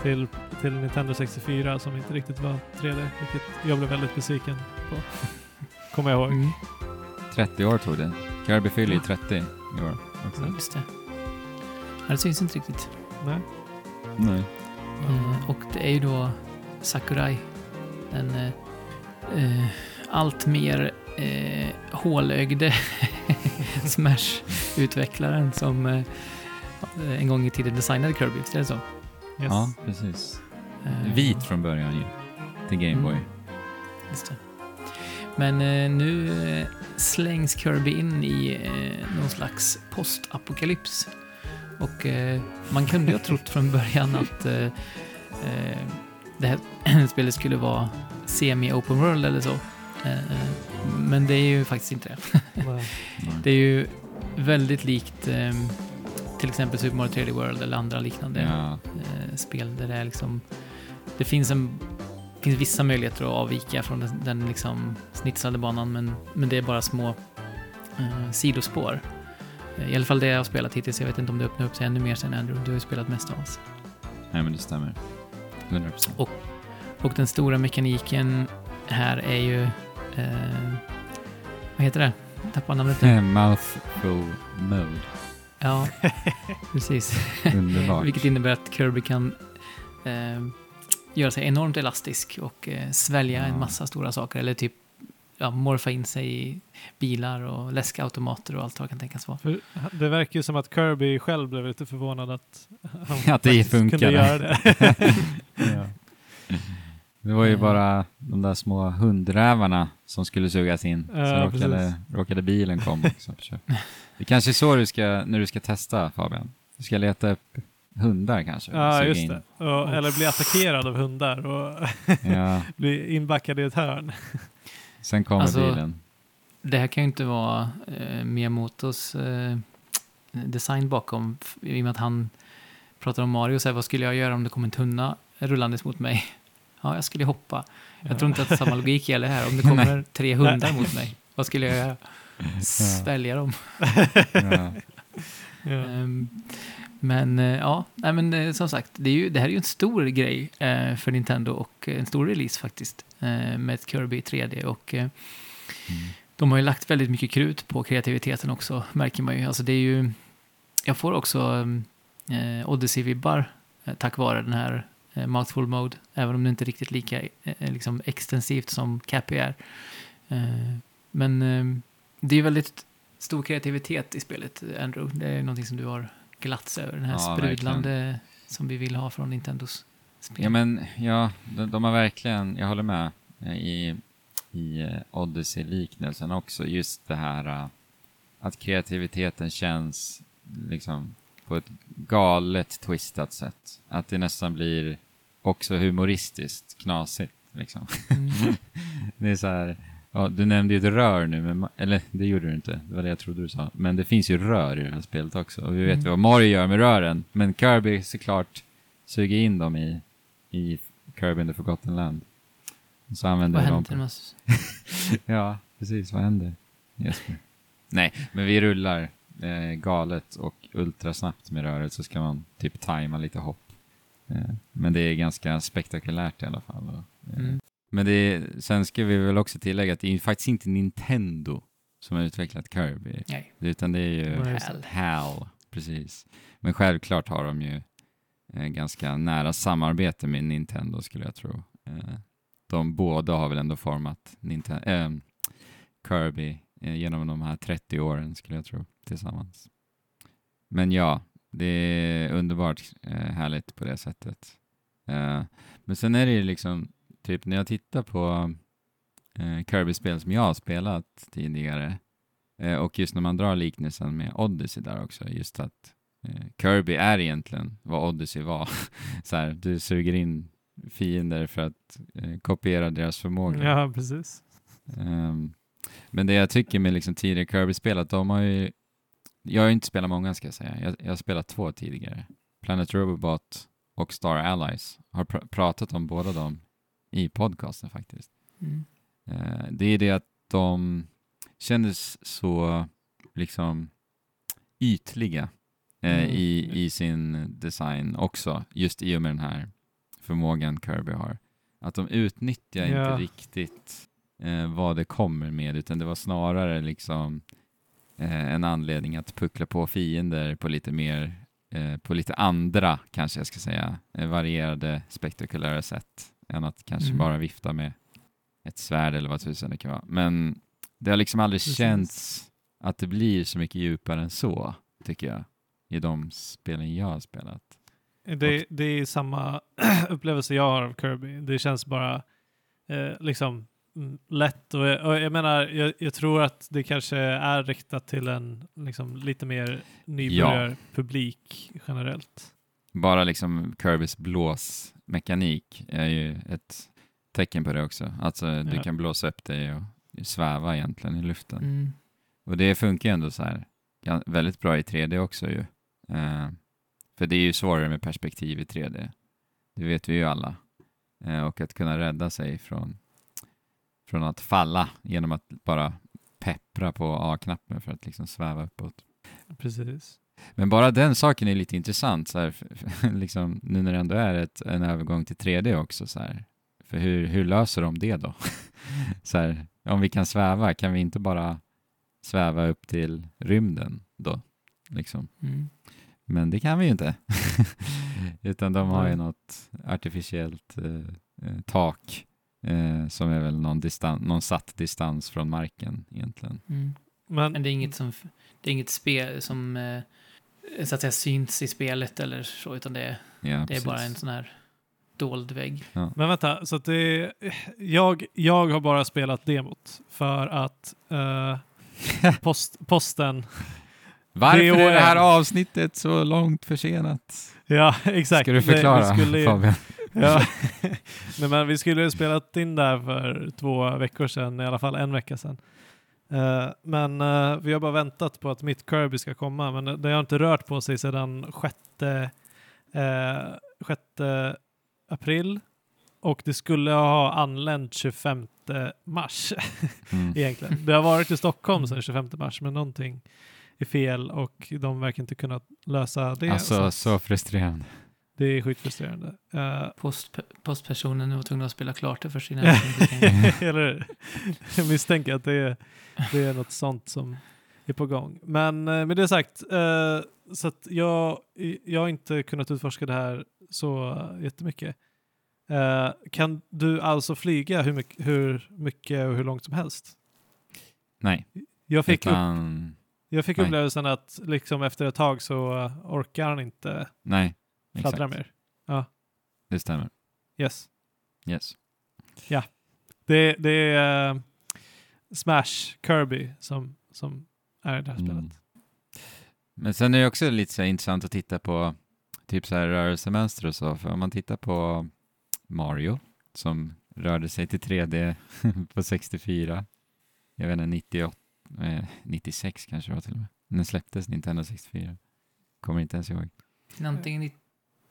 Till, till Nintendo 64 som inte riktigt var 3D, vilket jag blev väldigt besviken på. Kommer jag ihåg. Mm. 30 år tog det. Kirby fyller ju 30 i år också. Mm. Just det. Ja, det syns inte riktigt. Nej. Nej. Eh, och det är ju då Sakurai, den eh, eh, allt mer eh, hålögde Smash-utvecklaren som eh, en gång i tiden designade Kirby, visst är det så? Yes. Ja, precis. Eh, Vit från början ju. Till Gameboy. Mm. Just det. Men eh, nu eh, slängs Kirby in i eh, någon slags postapokalyps. Och eh, man kunde ju ha trott från början att eh, eh, det här spelet skulle vara semi-open world eller så. Eh, eh, men det är ju faktiskt inte det. Det är ju väldigt likt eh, till exempel Super Mario 3D World eller andra liknande Ja, eh, spel där det är liksom det finns en finns vissa möjligheter att avvika från den, den liksom snitsade banan men, men det är bara små eh, sidospår. I alla fall det jag har spelat hittills. Jag vet inte om det öppnar upp sig ännu mer sen Andrew. Du har ju spelat mest av oss. nej men det stämmer. 100%. Och den stora mekaniken här är ju... Eh, vad heter det? Jag tappade namnet nu. Mouthful mode. Ja, precis. Underbart. Vilket innebär att Kirby kan eh, göra sig enormt elastisk och eh, svälja Ja. en massa stora saker. Eller typ ja, morfa in sig i bilar och läskautomater och allt vad kan tänkas vara. För det verkar ju som att Kirby själv blev lite förvånad att han Att det funkar. kunde göra det. Ja. Det var ju bara de där små hundrävarna som skulle sugas in. Ja, så råkade, råkade bilen komma också. Det kanske är så du ska, när du ska testa Fabian. Du ska leta upp hundar kanske. och ja, just det. Och, eller bli attackerad av hundar och bli inbackad i ett hörn. Sen kommer Alltså, bilen. Det här kan ju inte vara eh, Miyamotos eh, design bakom. I och med att han pratar om Mario och säger vad skulle jag göra om det kom en tunna rullandes mot mig? Ja, jag skulle hoppa. Jag tror inte att samma logik gäller här. Om det kommer tre hundar mot mig, vad skulle jag göra? Svälja dem. Ja. Ja. Men eh, ja, nej, men eh, som sagt, det, är ju, det här är ju en stor grej eh, för Nintendo och en stor release faktiskt eh, med ett Kirby i 3D. Och eh, Mm. de har ju lagt väldigt mycket krut på kreativiteten också, märker man ju. Alltså det är ju, jag får också eh, Odyssey-vibbar eh, tack vare den här eh, Mouthful Mode, även om det inte är riktigt lika eh, liksom extensivt som Cappy är. Eh, men eh, det är ju väldigt stor kreativitet i spelet, Andrew. Det är någonting som du har glatts över, den här Ja, sprudlande som vi vill ha från Nintendos spel. Ja, men ja, de, de har verkligen, jag håller med eh, i, i eh, Odyssey-liknelsen också. Just det här eh, att kreativiteten känns liksom på ett galet twistat sätt. Att det nästan blir också humoristiskt knasigt. Liksom. Mm. Det är så här, ja, du nämnde ju ett rör nu, men, eller det gjorde du inte, det var det jag trodde du sa. Men det finns ju rör i det här spelet också. Och vi vet Mm. vad Mario gör med rören, men Kirby såklart suger in dem i, i Kirby in the Forgotten Land. Och så använder Vad dem händer s- Ja, precis. Vad händer? Jesper? Nej, men vi rullar eh, galet och ultrasnabbt med röret så ska man typ tajma lite hopp. Eh, men det är ganska spektakulärt i alla fall. Och, eh, Mm. Men det är, sen ska vi väl också tillägga att det är ju faktiskt inte Nintendo som har utvecklat Kirby, Nej. utan det är ju? Hal. HAL. Precis. Men självklart har de ju eh, ganska nära samarbete med Nintendo skulle jag tro. Eh, de båda har väl ändå format Ninten- eh, Kirby eh, genom de här 30 åren skulle jag tro tillsammans. Men ja, det är underbart eh, härligt på det sättet. Eh, men sen är det ju liksom, typ när jag tittar på eh, Kirby-spel som jag har spelat tidigare eh, och just när man drar liknelsen med Odyssey där också, just att eh, Kirby är egentligen vad Odyssey var. så här, du suger in fiender för att eh, kopiera deras förmåga. ja, precis. Ehm, men det jag tycker med liksom tidigare Kirby-spel, att de har ju... Jag har ju inte spelat många ska jag säga. Jag, jag har spelat två tidigare. Planet Robobot och Star Allies. Har pr- pratat om båda dem i podcasten faktiskt. Mm. Eh, det är det att de kändes så liksom ytliga eh, Mm. i, i sin design också, just i och med den här förmågan Kirby har. Att de utnyttjar Ja. inte riktigt eh, vad det kommer med, utan det var snarare liksom eh, en anledning att puckla på fiender på lite mer, eh, på lite andra, kanske jag ska säga, varierade spektakulära sätt än att kanske Mm. bara vifta med ett svärd eller vad tusan det kan vara. Men det har liksom aldrig Precis. känts att det blir så mycket djupare än så, tycker jag, i de spelen jag har spelat. Det, det är samma upplevelse jag har av Kirby. Det känns bara eh, liksom mm, lätt och jag, och jag menar, jag, jag tror att det kanske är riktat till en liksom, lite mer nybörjarpublik generellt. Bara liksom Kirbys blåsmekanik är ju ett tecken på det också. Alltså du Ja. kan blåsa upp dig och sväva egentligen i luften. Mm. Och det funkar ju ändå så här väldigt bra i 3D också ju. Eh, för det är ju svårare med perspektiv i 3D. Det vet vi ju alla. Eh, och att kunna rädda sig från, från att falla genom att bara peppra på A-knappen för att liksom sväva uppåt. Precis. Men bara den saken är lite intressant, så här, liksom, nu när det ändå är ett, en övergång till 3D också. Så här. För hur, hur löser de det då? så här, om vi kan sväva, kan vi inte bara sväva upp till rymden då? Liksom. Mm. Men det kan vi ju inte. Utan de har ju något artificiellt eh, eh, tak eh, som är väl någon, distan- någon satt distans från marken egentligen. Mm. Men, Men det är inget som, det är inget spel som eh, så att säga syns i spelet eller så, utan det Ja, det är bara en sån här dold vägg. men vänta, så att det är, jag, jag har bara spelat demot för att eh, post, posten, Varför det är det här avsnittet så långt försenat? ja exakt. Ska du förklara skulle ju- Fabian? Ja. Nej, men vi skulle ju spelat in där för två veckor sedan, i alla fall en vecka sedan. Eh, men eh, vi har bara väntat på att mitt Kirby ska komma, men det har inte rört på sig sedan 6, uh, 6 april och det skulle ha anlänt 25 mars Mm. egentligen. Det har varit i Stockholm sedan 25 mars, men någonting är fel och de verkar inte kunna lösa det. Alltså, så så frustrerande. Det är sjukt frustrerande. Eh, Post, postpersonen var tvungen att spela klart det kunde tänka. Eller? Jag misstänker att det är, det är något sånt som är på gång. Men eh, med det sagt, eh, så att jag, jag har inte kunnat utforska det här så jättemycket. Eh, kan du alltså flyga hur mycket, hur mycket och hur långt som helst? Nej, Jag fick, upp, utan... jag fick upplevelsen att liksom efter ett tag så orkar han inte Nej, fladdra exakt. mer. Det stämmer. Yes. Yes. Det, det är eh, Smash Kirby som, som är det här Mm. spelet. Men sen är det också lite så intressant att titta på typ så här rörelsemönster och så. För om man tittar på Mario som rörde sig till 3D på 64. Jag vet inte, 98, eh, 96 kanske det var till och med. När släpptes Nintendo 64? Kommer inte ens ihåg. Antingen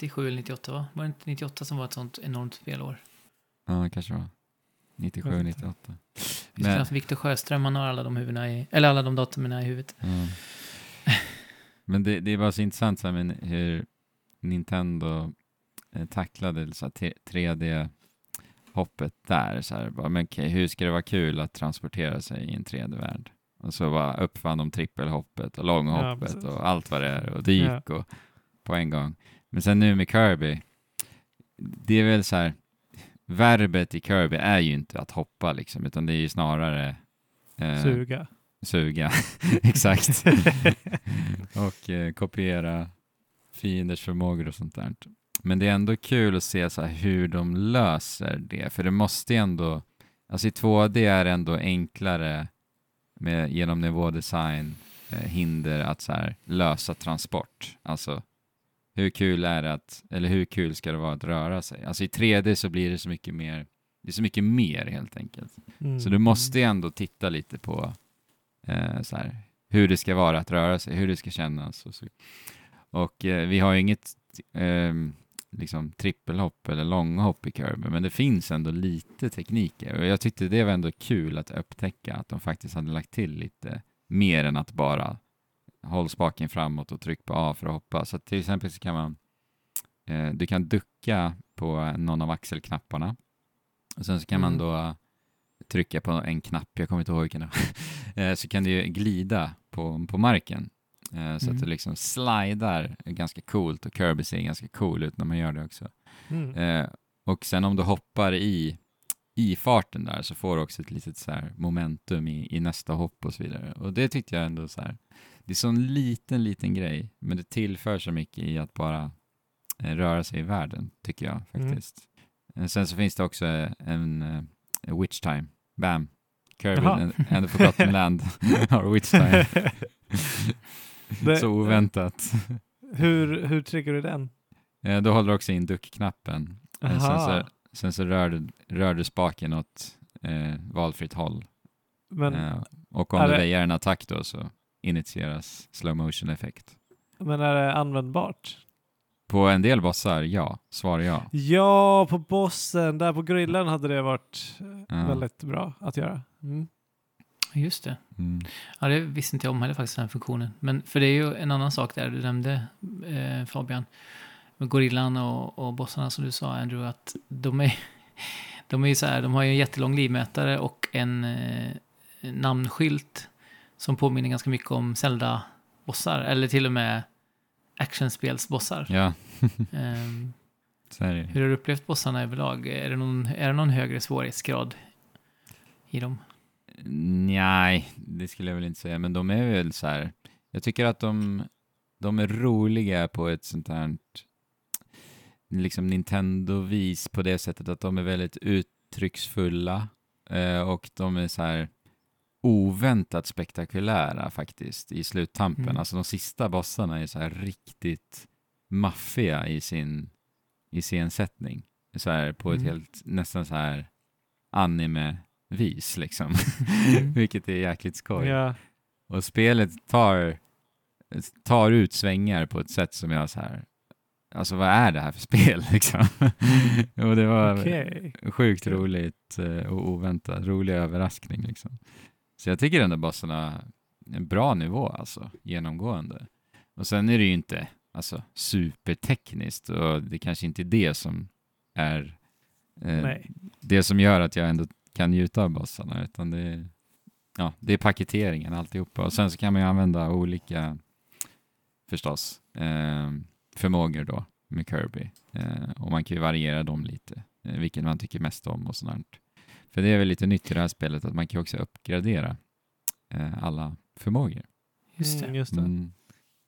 97 eller 98 va? Var det inte 98 som var ett sånt enormt spelår? Ja, det kanske var. 97, Jag vet inte. 98. Visst Men- Men... Viktor Sjöström, han har alla de huvudena i, eller alla de datumen i huvudet. Ja. Men det, det var så intressant så här, men hur Nintendo eh, tacklade så här, t- 3D-hoppet där. Så här, bara, men okej, hur ska det vara kul att transportera sig i en 3D-värld? Och så bara uppfann de trippelhoppet och Ja, långhoppet precis. och allt vad det är och dyk och på en gång. Men sen nu med Kirby, det är väl så här, verbet i Kirby är ju inte att hoppa liksom, utan det är ju snarare eh, Suga. Suga, exakt. och eh, kopiera fienders förmågor och sånt där. Men det är ändå kul att se så hur de löser det, för det måste ju ändå, alltså i 2D är det ändå enklare med, genom nivådesign, eh, hinder att så här lösa transport. Alltså hur kul är det att, eller hur kul ska det vara att röra sig? Alltså i 3D så blir det så mycket mer, det är så mycket mer helt enkelt. Mm. Så du måste ju ändå titta lite på eh, så här, hur det ska vara att röra sig, hur det ska kännas. Och, så. och eh, vi har ju inget eh, liksom trippelhopp eller långhopp i Kirby, men det finns ändå lite tekniker. Och jag tyckte det var ändå kul att upptäcka att de faktiskt hade lagt till lite mer än att bara håll spaken framåt och tryck på A för att hoppa. Så till exempel så kan man eh, du kan ducka på någon av axelknapparna och sen så kan man Mm. då trycka på en knapp, jag kommer inte ihåg vilken Eh, så kan du glida på, på marken. Eh, Så Mm. att du liksom slidar ganska coolt och Kirby ser ganska cool ut när man gör det också. Mm. Eh, och sen om du hoppar i, i farten där så får du också ett litet så här momentum i, i nästa hopp och så vidare. Och det tyckte jag ändå så här, det är så en liten, liten grej, men det tillför så mycket i att bara eh, röra sig i världen, tycker jag Mm. faktiskt. Eh, Sen så finns det också en eh, witch time bam. Kirby and, and the Forgotten Land har Witch Time. Det- Så oväntat. Hur, hur triggar du den? Eh, Då håller du också in duckknappen. Eh, Sen så, sen så rör, du, rör du spaken åt eh, valfritt håll. Men, Eh, och om du det- väjer en attack då så initieras slow motion effekt. men är det användbart? På en del bossar, ja. Svar ja. Ja, på bossen, där på grillen hade det varit eh, Ja. väldigt bra att göra. Mm. Just det. Mm. Ja, det visste inte jag om heller faktiskt, den här funktionen. Men för det är ju en annan sak där du nämnde, eh, Fabian, med gorillan och, och bossarna som du sa, Andrew, att de är, de är ju så här, de har ju en jättelång livmätare och en eh, namnskylt som påminner ganska mycket om Zelda-bossar, eller till och med actionspelsbossar. Ja, det. hur har du upplevt bossarna överlag? Är det någon, är det någon högre svårighetsgrad i dem? Nej, det skulle jag väl inte säga, men de är väl så här. Jag tycker att de, de är roliga på ett sånt här liksom Nintendo-vis på det sättet att de är väldigt uttrycksfulla eh, och de är så här oväntat spektakulära faktiskt i sluttampen. Mm. Alltså de sista bossarna är så här riktigt maffiga i sin i scensättning. Så här på ett Mm. helt nästan så här anime-vis liksom. Mm. Vilket är jäkligt skoj. Ja. Och spelet tar, tar ut svängar på ett sätt som jag så här, alltså vad är det här för spel liksom? och det var Okej. sjukt Kul. roligt eh, och oväntat, rolig överraskning liksom. Så jag tycker den där bossen har en bra nivå alltså, genomgående. Och sen är det ju inte alltså, supertekniskt och det kanske inte är det som är eh, det som gör att jag ändå kan njuta av bossarna, utan det är, ja, det är paketeringen alltihopa. Och sen så kan man ju använda olika, förstås, eh, förmågor då med Kirby. Eh, och man kan ju variera dem lite, eh, vilken man tycker mest om och sånt. För det är väl lite nytt i det här spelet att man kan också uppgradera eh, alla förmågor. Just det. Mm, just det. Mm,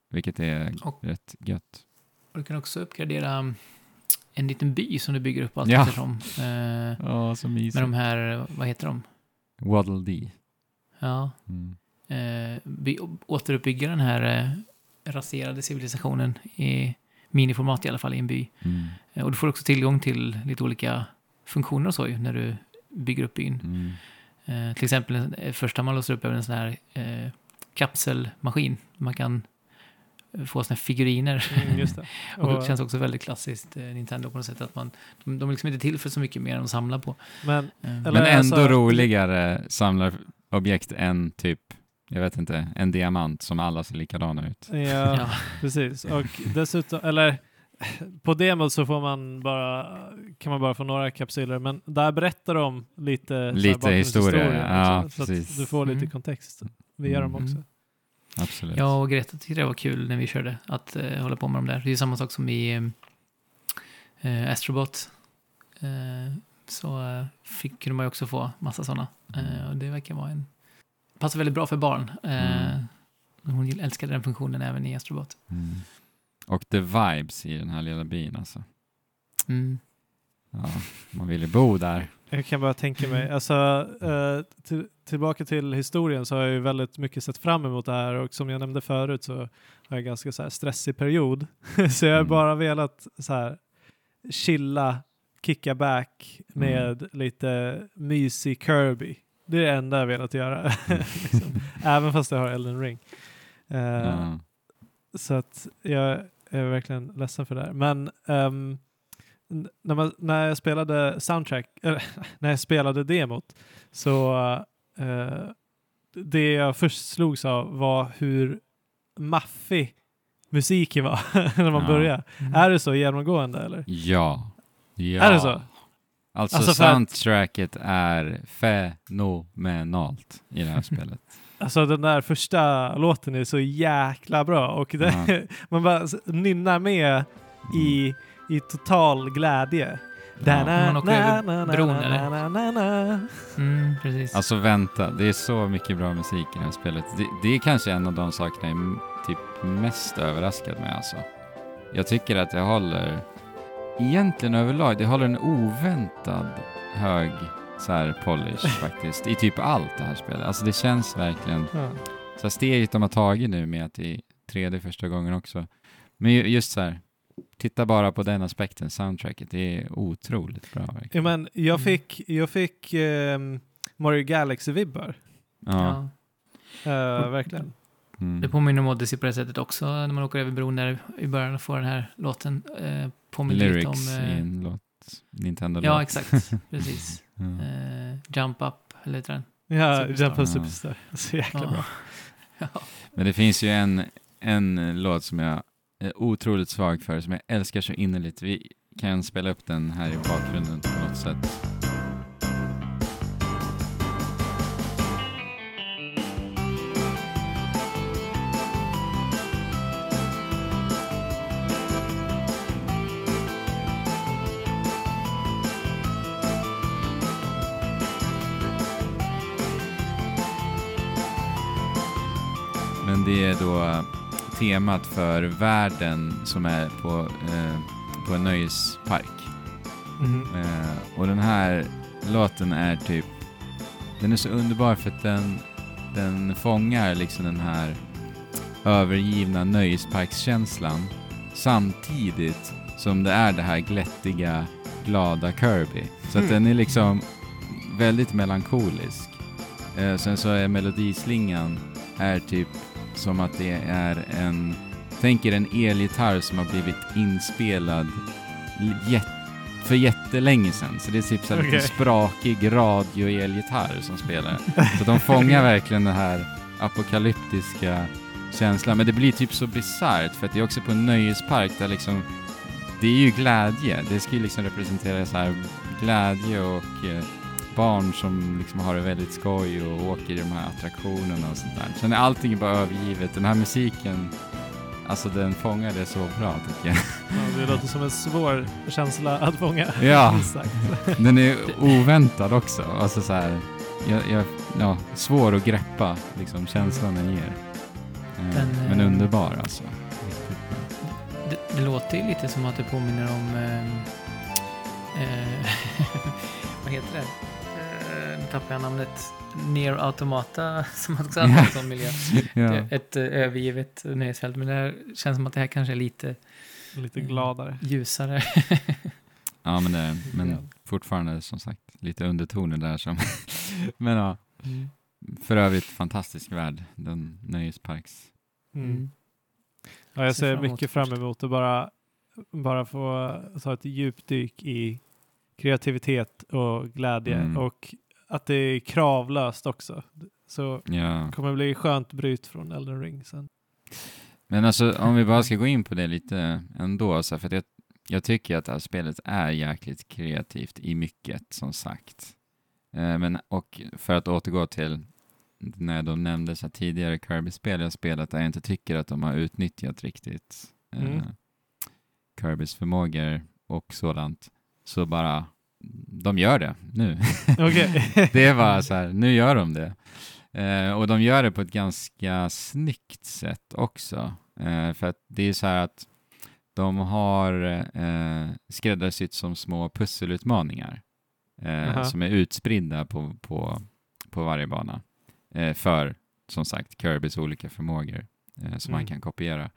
vilket är Och- rätt gött. Och du kan också uppgradera um, en liten by som du bygger upp allt Ja. eftersom. Eh, Ja, så mysigt. med de här, vad heter de? Waddle Dee. Ja, Mm. eh, by, återuppbygga den här eh, raserade civilisationen i miniformat i alla fall i en by. Mm. Eh, och du får också tillgång till lite olika funktioner och så ju, när du bygger upp byn. Mm. Eh, till exempel, eh, första man låser upp är en sån här eh, kapselmaskin. Man kan eh, få såna här figuriner. Mm, just det. Och Och, det känns också väldigt klassiskt eh, Nintendo på något sätt att man, de, de är liksom inte till för så mycket mer än att samla på. men Eh, Eller- Men ändå alltså- roligare samlarobjekt än typ, jag vet inte, en diamant som alla ser likadana ut. ja, ja. precis. Och dessutom, eller på demot så får man bara, kan man bara få några kapsyler, men där berättar de lite, så Lite historia, ja, så precis. att du får lite Mm. kontext via dem Mm. också. Absolut. ja, och Greta tyckte det var kul när vi körde att eh, hålla på med de där. Det är samma sak som i eh, Astrobot. Eh, så fick kunde man ju också få massa sådana. Och det verkar vara en... Passar väldigt bra för barn. Eh, Mm. Hon gill- älskade den funktionen även i Astrobot. Mm. Och the vibes i den här lilla byn alltså. Mm. Ja, man vill ju bo där. Jag kan bara tänka mig, Mm. alltså eh, till, tillbaka till historien så har jag ju väldigt mycket sett fram emot det här och som jag nämnde förut så har jag en ganska så här stressig period. så jag har Mm. bara velat så här chilla, kicka back Mm. med lite mysig Kirby. Det är det enda jag velat göra. liksom. Även fast jag har Elden Ring. Eh, Ja. så att jag är verkligen ledsen för det här. Men n- när, man, när jag spelade soundtrack, eller när jag spelade demot, så eh, det jag först slogs av var hur maffig musiken var när man Ja. började. Mm. Är det så genomgående eller? Ja. ja. Är det så? Alltså, Alltså för att- soundtracket är fenomenalt i det här spelet. Alltså den där första låten är så jäkla bra och det, man bara nynnar med i, i total glädje. Ja. Man åker över bron, eller? na, na, na. Mm, precis. Alltså vänta, det är så mycket bra musik i det här spelet. Det, det är kanske en av de sakerna jag är typ mest överraskad med alltså. Jag tycker att det håller, egentligen överlag, det håller en oväntad hög så här polish faktiskt, i typ allt det här spelet. Alltså det känns verkligen, Ja. så här steget de har tagit nu med att det är 3D första gången också. Men ju- just så här, titta bara på den aspekten, soundtracket, det är otroligt bra Ja, men jag Mm. fick, jag fick ehm, Mario Galaxy-vibbar. Ja. Eh, verkligen. Det Mm. påminner om Odyssey på det sättet också, när man åker över bron där i början och får den här låten. Eh, påminner lite Lyrics om... i Eh, en låt, Nintendo-låt. ja, exakt. Precis. Ja. Eh, Jump Up, eller heter den? Ja, Superstar. Jump Ja. Superstar. Så jäkla bra. Ja. Men det finns ju en, en låt som jag är otroligt svag för, som jag älskar så innerligt. Vi kan spela upp den här i bakgrunden på något sätt. Är då temat för världen som är på, eh, på en nöjespark. Mhm. Eh, och den här låten är typ, den är så underbar för att den, den fångar liksom den här övergivna nöjesparkskänslan samtidigt som det är det här glättiga, glada Kirby. Så att Mm. den är liksom väldigt melankolisk. Eh, sen så är melodislingan är typ som att det är en, tänk er en elgitarr som har blivit inspelad jätte för jättelänge sedan. Så det är typ så Okej. lite sprakig radio-elgitarr som spelar. Så de fångar verkligen den här apokalyptiska känslan. Men det blir typ så bisarrt för att det är också på en nöjespark där liksom det är ju glädje. Det ska ju liksom representera så här glädje och eh, barn som liksom har det väldigt skoj och åker i de här attraktionerna och sånt där. Sen är allting bara övergivet. Den här musiken, alltså den fångar det så bra tycker jag. Ja, det låter som en svår känsla att fånga. Ja. Den är oväntad också. Alltså så här, jag, jag, ja, svår att greppa liksom känslan den ger. Eh, Den, men eh, underbar alltså. Det, det låter ju lite som att det påminner om... Eh, eh, vad heter det? Tappar jag namnet. Near Automata, som också hade en sån miljö. Ja. Ett eh, övergivet nöjesfält, men det här känns som att det här kanske är lite Lite Mm. gladare. ljusare. ja, men, det, men grann. fortfarande som sagt lite undertoner där som... men ja, för övrigt fantastisk värld, den nöjesparks. Mm. Ja, jag Ser mycket fram emot att bara, bara få ta ett djupdyk i kreativitet och glädje Mm. och att det är kravlöst också. Så Ja. kommer bli skönt bryt från Elden Ring sen. Men alltså om vi bara ska gå in på det lite ändå, så här, för jag, jag tycker att det här spelet är jäkligt kreativt i mycket, som sagt. Eh, men, och för att återgå till när jag då nämnde så här tidigare Kirby-spel jag spelat där jag inte tycker att de har utnyttjat riktigt eh, Mm. Kirbys förmågor och sådant, så bara, de gör det nu. Okej. Det är bara så här, nu gör de det. Eh, och de gör det på ett ganska snyggt sätt också. Eh, för att det är så här att de har eh, skräddarsytt som små pusselutmaningar eh, Aha. som är utspridda på, på, på varje bana. Eh, för, som sagt, Kirbys olika förmågor eh, som man Mm. kan kopiera.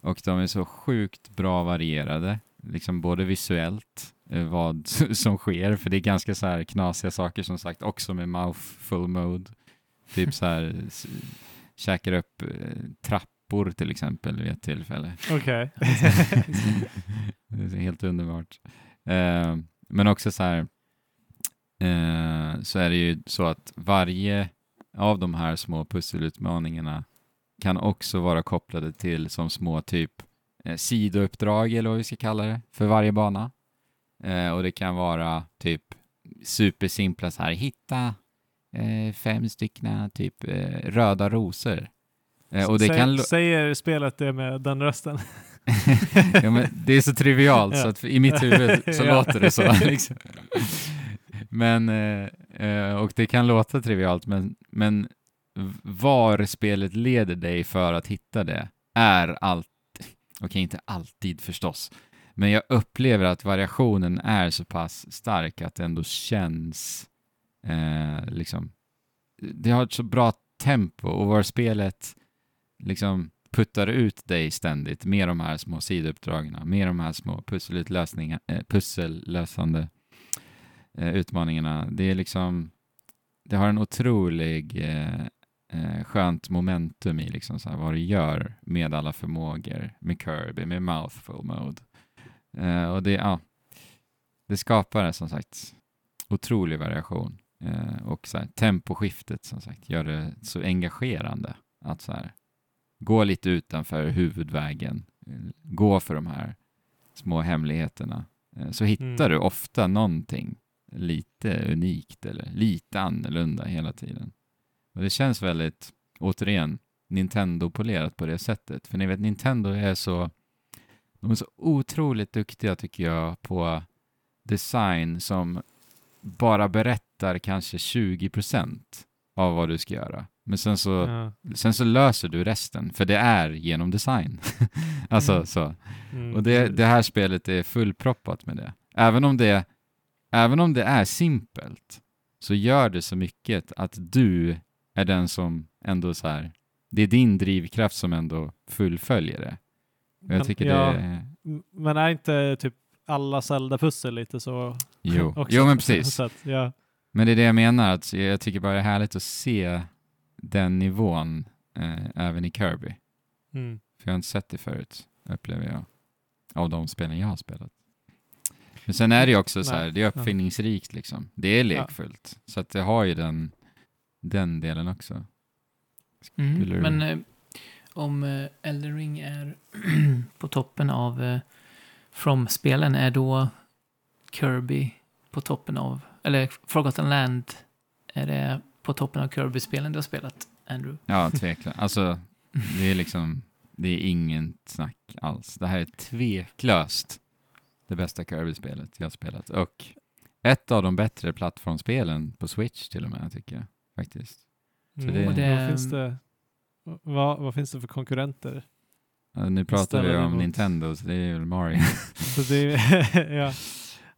Och de är så sjukt bra varierade, liksom både visuellt, vad som sker, för det är ganska så här knasiga saker som sagt, också med mouthful mode. Typ så här, s- käkar upp eh, trappor till exempel vid ett tillfälle. Okej. det är helt underbart. Eh, men också så här, eh, så är det ju så att varje av de här små pusselutmaningarna kan också vara kopplade till som små typ eh, sidouppdrag eller vad vi ska kalla det för varje bana. Eh, och det kan vara typ supersimpla så här, hitta eh, fem stycken typ eh, röda rosor. Eh, och det Säg- kan Säger spelet det med den rösten? ja, det är så trivialt så Ja. att i mitt huvud så Ja. låter det så. Liksom. Men, eh, och det kan låta trivialt, men, men var spelet leder dig för att hitta det är allt, okej inte alltid förstås, men jag upplever att variationen är så pass stark att det ändå känns eh, liksom, det har ett så bra tempo och var spelet liksom puttar ut dig ständigt med de här små sidouppdragen, med de här små eh, pussellösande eh, utmaningarna. Det är liksom, det har en otrolig eh, eh, skönt momentum i liksom så här, vad du gör med alla förmågor, med Kirby, med mouthful mode. Eh, och det, ja, det skapar som sagt otrolig variation. Eh, och så här, temposkiftet som sagt gör det så engagerande att så här, gå lite utanför huvudvägen, eh, gå för de här små hemligheterna, eh, så hittar Mm. du ofta någonting lite unikt eller lite annorlunda hela tiden. Och det känns väldigt, återigen, Nintendo-polerat på det sättet. För ni vet, Nintendo är så, de är så otroligt duktiga tycker jag på design som bara berättar kanske 20% av vad du ska göra. Men sen så, Ja. sen så löser du resten, för det är genom design. alltså Mm. så. Mm, Och det, det här spelet är fullproppat med det. Även om det, även om det är simpelt så gör det så mycket att du är den som ändå så här, det är din drivkraft som ändå fullföljer det. Jag Men- tycker ja, det är, Men är inte typ alla Zelda-pussel lite så? jo, också? jo men precis. Så att, ja. Men det är det jag menar, att jag tycker bara det är härligt att se den nivån eh, även i Kirby. Mm. För jag har inte sett det förut, upplever jag, av de spelen jag har spelat. Men sen är det ju också så här, Nej, det är uppfinningsrikt liksom. Det är lekfullt. Så att det har ju den, den delen också. Mm. Men eh, om eh, Elden Ring är på toppen av eh, From-spelen, är då Kirby på toppen av, eller Forgotten Land, är det på toppen av Kirby-spelen du har spelat, Andrew? Ja, tveklöst. Alltså, det är liksom, det är inget snack alls. Det här är tveklöst det bästa Kirby-spelet jag har spelat. Och ett av de bättre plattformsspelen på Switch till och med, tycker jag. Faktiskt. Så Mm. det- Och Det- Vad, finns det, vad, vad finns det för konkurrenter? Ja, Nu pratar vi om emot. Nintendo, så det är väl Mario. Så det, ja.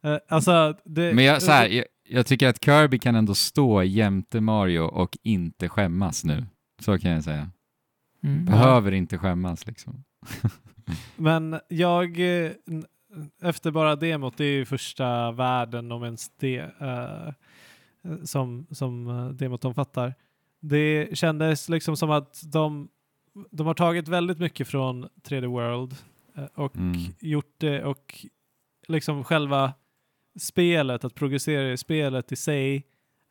Eh, Alltså, det, Men jag, så här, jag, jag tycker att Kirby kan ändå stå jämte Mario och inte skämmas nu. Så kan jag säga. Mm. Behöver inte skämmas liksom. Men jag, eh, efter bara demot, det är ju första världen om ens det eh, som, som eh, demot omfattar. Det kändes liksom som att de, de har tagit väldigt mycket från 3D World eh, och Mm. gjort det och liksom själva spelet, att progressera i spelet i sig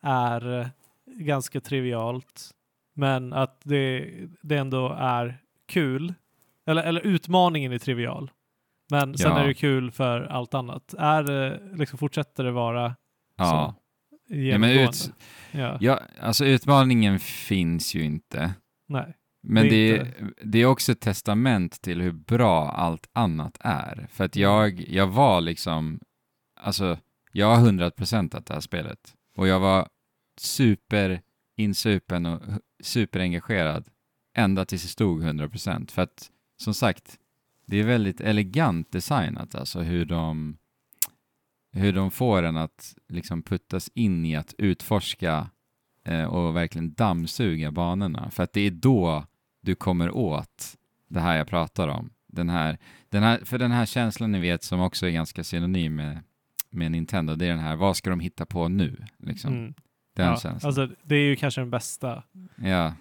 är eh, ganska trivialt. Men att det, det ändå är kul. Eller, eller utmaningen är trivial. Men sen Ja. är det kul för allt annat. Är det, liksom fortsätter det vara Ja. Ja men ut, ja. ja, alltså utmaningen finns ju inte. Nej. Men Det det är är, det är också ett testament till hur bra allt annat är. För att jag, jag var liksom, alltså, jag har hundra procentat det här spelet. Och jag var super insupen och superengagerad ända tills det stod 100 procent. För att, som sagt, det är väldigt elegant designat, alltså hur de, hur de får en att liksom puttas in i att utforska eh, och verkligen dammsuga banorna. För att det är då du kommer åt det här jag pratar om. Den här, den här, för den här känslan ni vet som också är ganska synonym med, med Nintendo, det är den här, vad ska de hitta på nu? Liksom. Mm. Den Ja, känslan. alltså, det är ju kanske den bästa. Ja,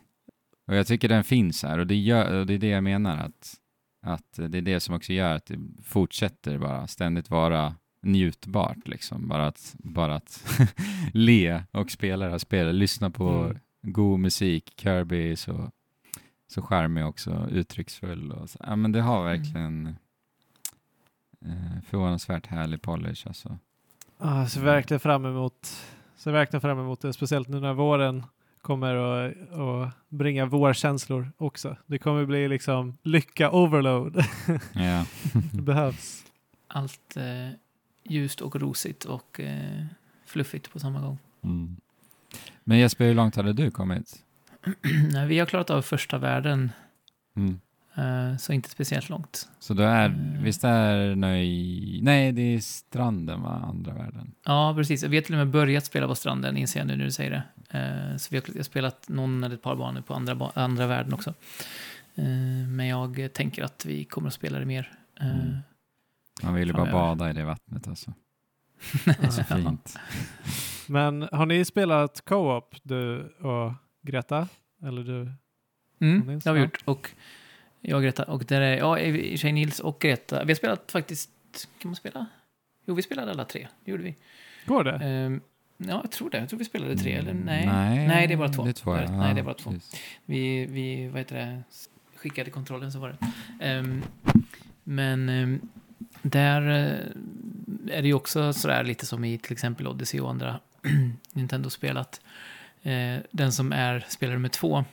och jag tycker den finns här och det, gör, och det är det jag menar att, att det är det som också gör att det fortsätter bara ständigt vara njutbart liksom. Bara att, bara att le och spela det här spelet, lyssna på Mm. god musik, Kirby är så, så charmig också, uttrycksfull och så. Ja men det har verkligen eh, förvånansvärt härlig polish alltså. Ah, ser verkligen fram emot ser verkligen fram emot det, speciellt nu när våren kommer att att bringa vårkänslor också. Det kommer bli liksom lycka overload. Ja. det behövs. Allt eh, ljust och rosigt och eh, fluffigt på samma gång. Mm. Men Jesper, hur långt hade du kommit? Vi har klarat av första världen Mm. Eh, så inte speciellt långt. Så då är, Mm. visst är nöj... Nej, det är stranden va, andra världen? Ja, precis. Vi har till och med börjat spela på stranden, inser jag nu när du säger det. Eh, så vi har, spelat någon eller ett par banor på andra, andra världen också. Eh, men jag tänker att vi kommer att spela det mer. Eh, Mm. Man vill ju bara bada i det vattnet alltså. Det är så fint. Men har ni spelat co-op, du och Greta? Eller du? Mm, det har vi gjort. Och jag och Greta. Och där är, ja, i sig Nils och Greta. Vi har spelat faktiskt, kan man spela? Jo, vi spelade alla tre. Det gjorde vi. Går det? Ehm, ja, jag tror det. Jag tror vi spelade tre, eller nej? Mm, Nej, Nej, det är bara två. Det är två ja. Nej, det är bara två. precis. Vi, vi vad heter det, skickade kontrollen så var det. Ehm, men ehm, där eh, är det ju också sådär lite som i till exempel Odyssey och andra Nintendo-spel att eh, den som är spelare nummer två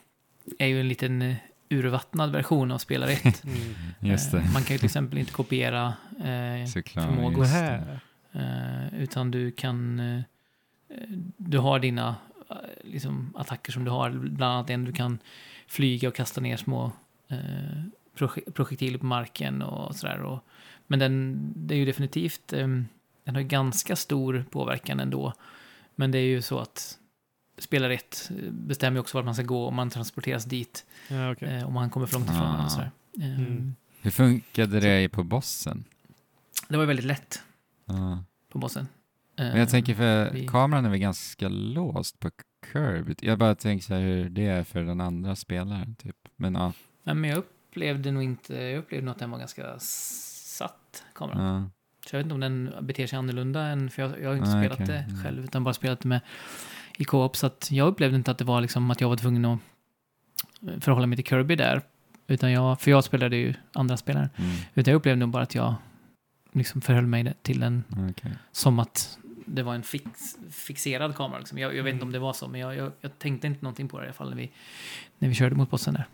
är ju en liten eh, urvattnad version av spelare ett. Mm. Just det. Man kan ju till exempel inte kopiera eh, förmågor. Eh, utan du kan... Eh, du har dina liksom, attacker som du har. Bland annat en du kan flyga och kasta ner små eh, proje- projektiler på marken och sådär. Och, men den, det är ju definitivt... Eh, den har ju ganska stor påverkan ändå. Men det är ju så att spelare ett bestämmer ju också vart man ska gå om man transporteras dit. Ja, okej. Eh, om man kommer för långt ifrån Ah. och sådär. Eh, Mm. Hur funkade det på bossen? Det var ju väldigt lätt Ja. på bossen. Men jag tänker för vi- kameran är väl ganska låst på curb. Jag bara tänker så här hur det är för den andra spelaren typ. Men ja. Nej, men jag upplevde nog inte, jag upplevde nog att den var ganska satt, kameran. ja. Så jag vet inte om den beter sig annorlunda än, för jag, jag har inte Nej, spelat okej. det Mm. själv, utan bara spelat det med i co-op, så att jag upplevde inte att det var liksom att jag var tvungen att eh, förhålla mig till Kirby där, utan jag, för jag spelade ju andra spelare, Mm. utan jag upplevde nog bara att jag liksom förhöll mig till den Okej. som att det var en fix, fixerad kamera. Liksom. Jag, jag vet inte Mm. om det var så, men jag, jag, jag tänkte inte någonting på det i alla fall när vi, när vi körde mot bossen där.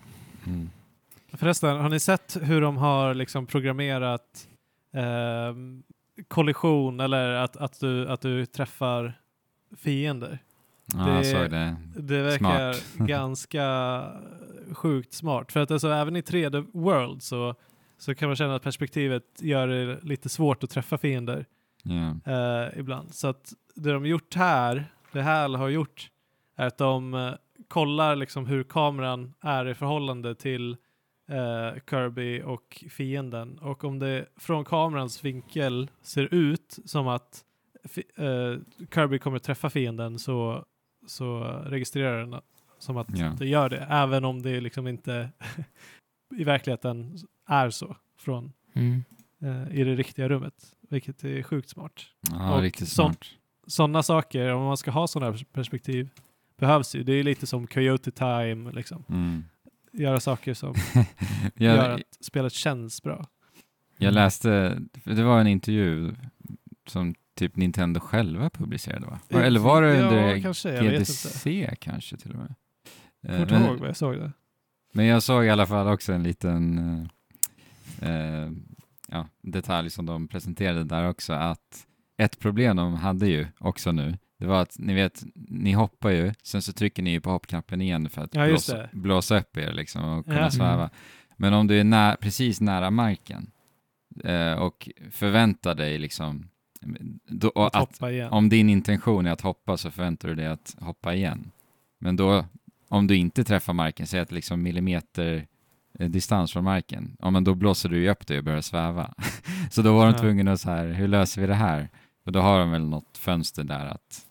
Mm. Förresten, har ni sett hur de har liksom programmerat ehm, kollision eller att, att, du, att du träffar fiender? Ja, Det- jag såg det. Det verkar Smart. ganska sjukt smart. För att alltså, även i 3D World så, så kan man känna att perspektivet gör det lite svårt att träffa fiender Ja. eh, ibland. Så att det de gjort här, det här har gjort, är att de eh, kollar liksom hur kameran är i förhållande till eh, Kirby och fienden. Och om det från kamerans vinkel ser ut som att eh, Kirby kommer träffa fienden så, så registrerar den som att Ja. det gör det. Även om det liksom inte i verkligheten är så från Mm. eh, i det riktiga rummet. Vilket är sjukt smart Ja, Och riktigt smart. sådana saker, om man ska ha sådana perspektiv, behövs ju. Det är lite som Coyote Time, liksom. Mm. Göra saker som gör Jag, att spelet känns bra. jag läste, det var en intervju som typ Nintendo själva publicerade va? Ja, Eller var det ja, under kanske, inte. GDC kanske till och med? Jag Eh, kommer ihåg vad jag såg det. Men jag såg i alla fall också en liten eh, eh, ja, detalj som de presenterade där också, att ett problem de hade ju också nu, det var att ni vet, ni hoppar ju, sen så trycker ni ju på hoppknappen igen för att Ja, blåsa, blåsa upp er liksom och kunna Ja. sväva. Mm. Men om du är nä- precis nära marken eh, och förväntar dig liksom, då, Att, att, om din intention är att hoppa så förväntar du dig att hoppa igen. Men då, om du inte träffar marken, säg att liksom millimeter eh, distans från marken, ja men då blåser du ju upp dig och börjar sväva. så då var de tvungna att så här, hur löser vi det här? Och då har de väl något fönster där att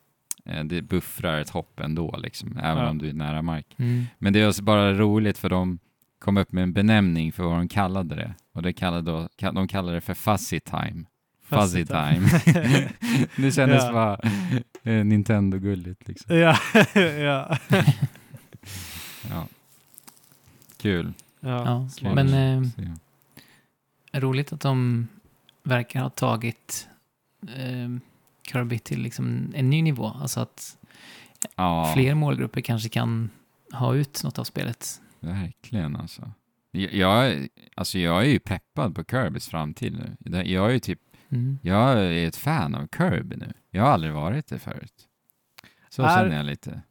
det buffrar ett hopp ändå, liksom, även Ja. om du är nära marken. Mm. Men det är också bara roligt för de kom upp med en benämning för vad de kallade det. Och det kallade då, de kallade det för fuzzy time. Fuzzy time. det kändes Ja. bara eh, Nintendo-gulligt liksom. ja, ja. Ja. Kul. ja. Ja, smart. men eh, roligt att de verkar ha tagit eh, Kirby till liksom en ny nivå. Alltså att ja, fler målgrupper kanske kan ha ut något av spelet. verkligen alltså. Jag, jag, alltså jag är ju peppad på Kirbys framtid nu. Jag är ju typ, Mm. jag är ett fan av Kirby nu. Jag har aldrig varit det förut. Så Är- känner jag lite.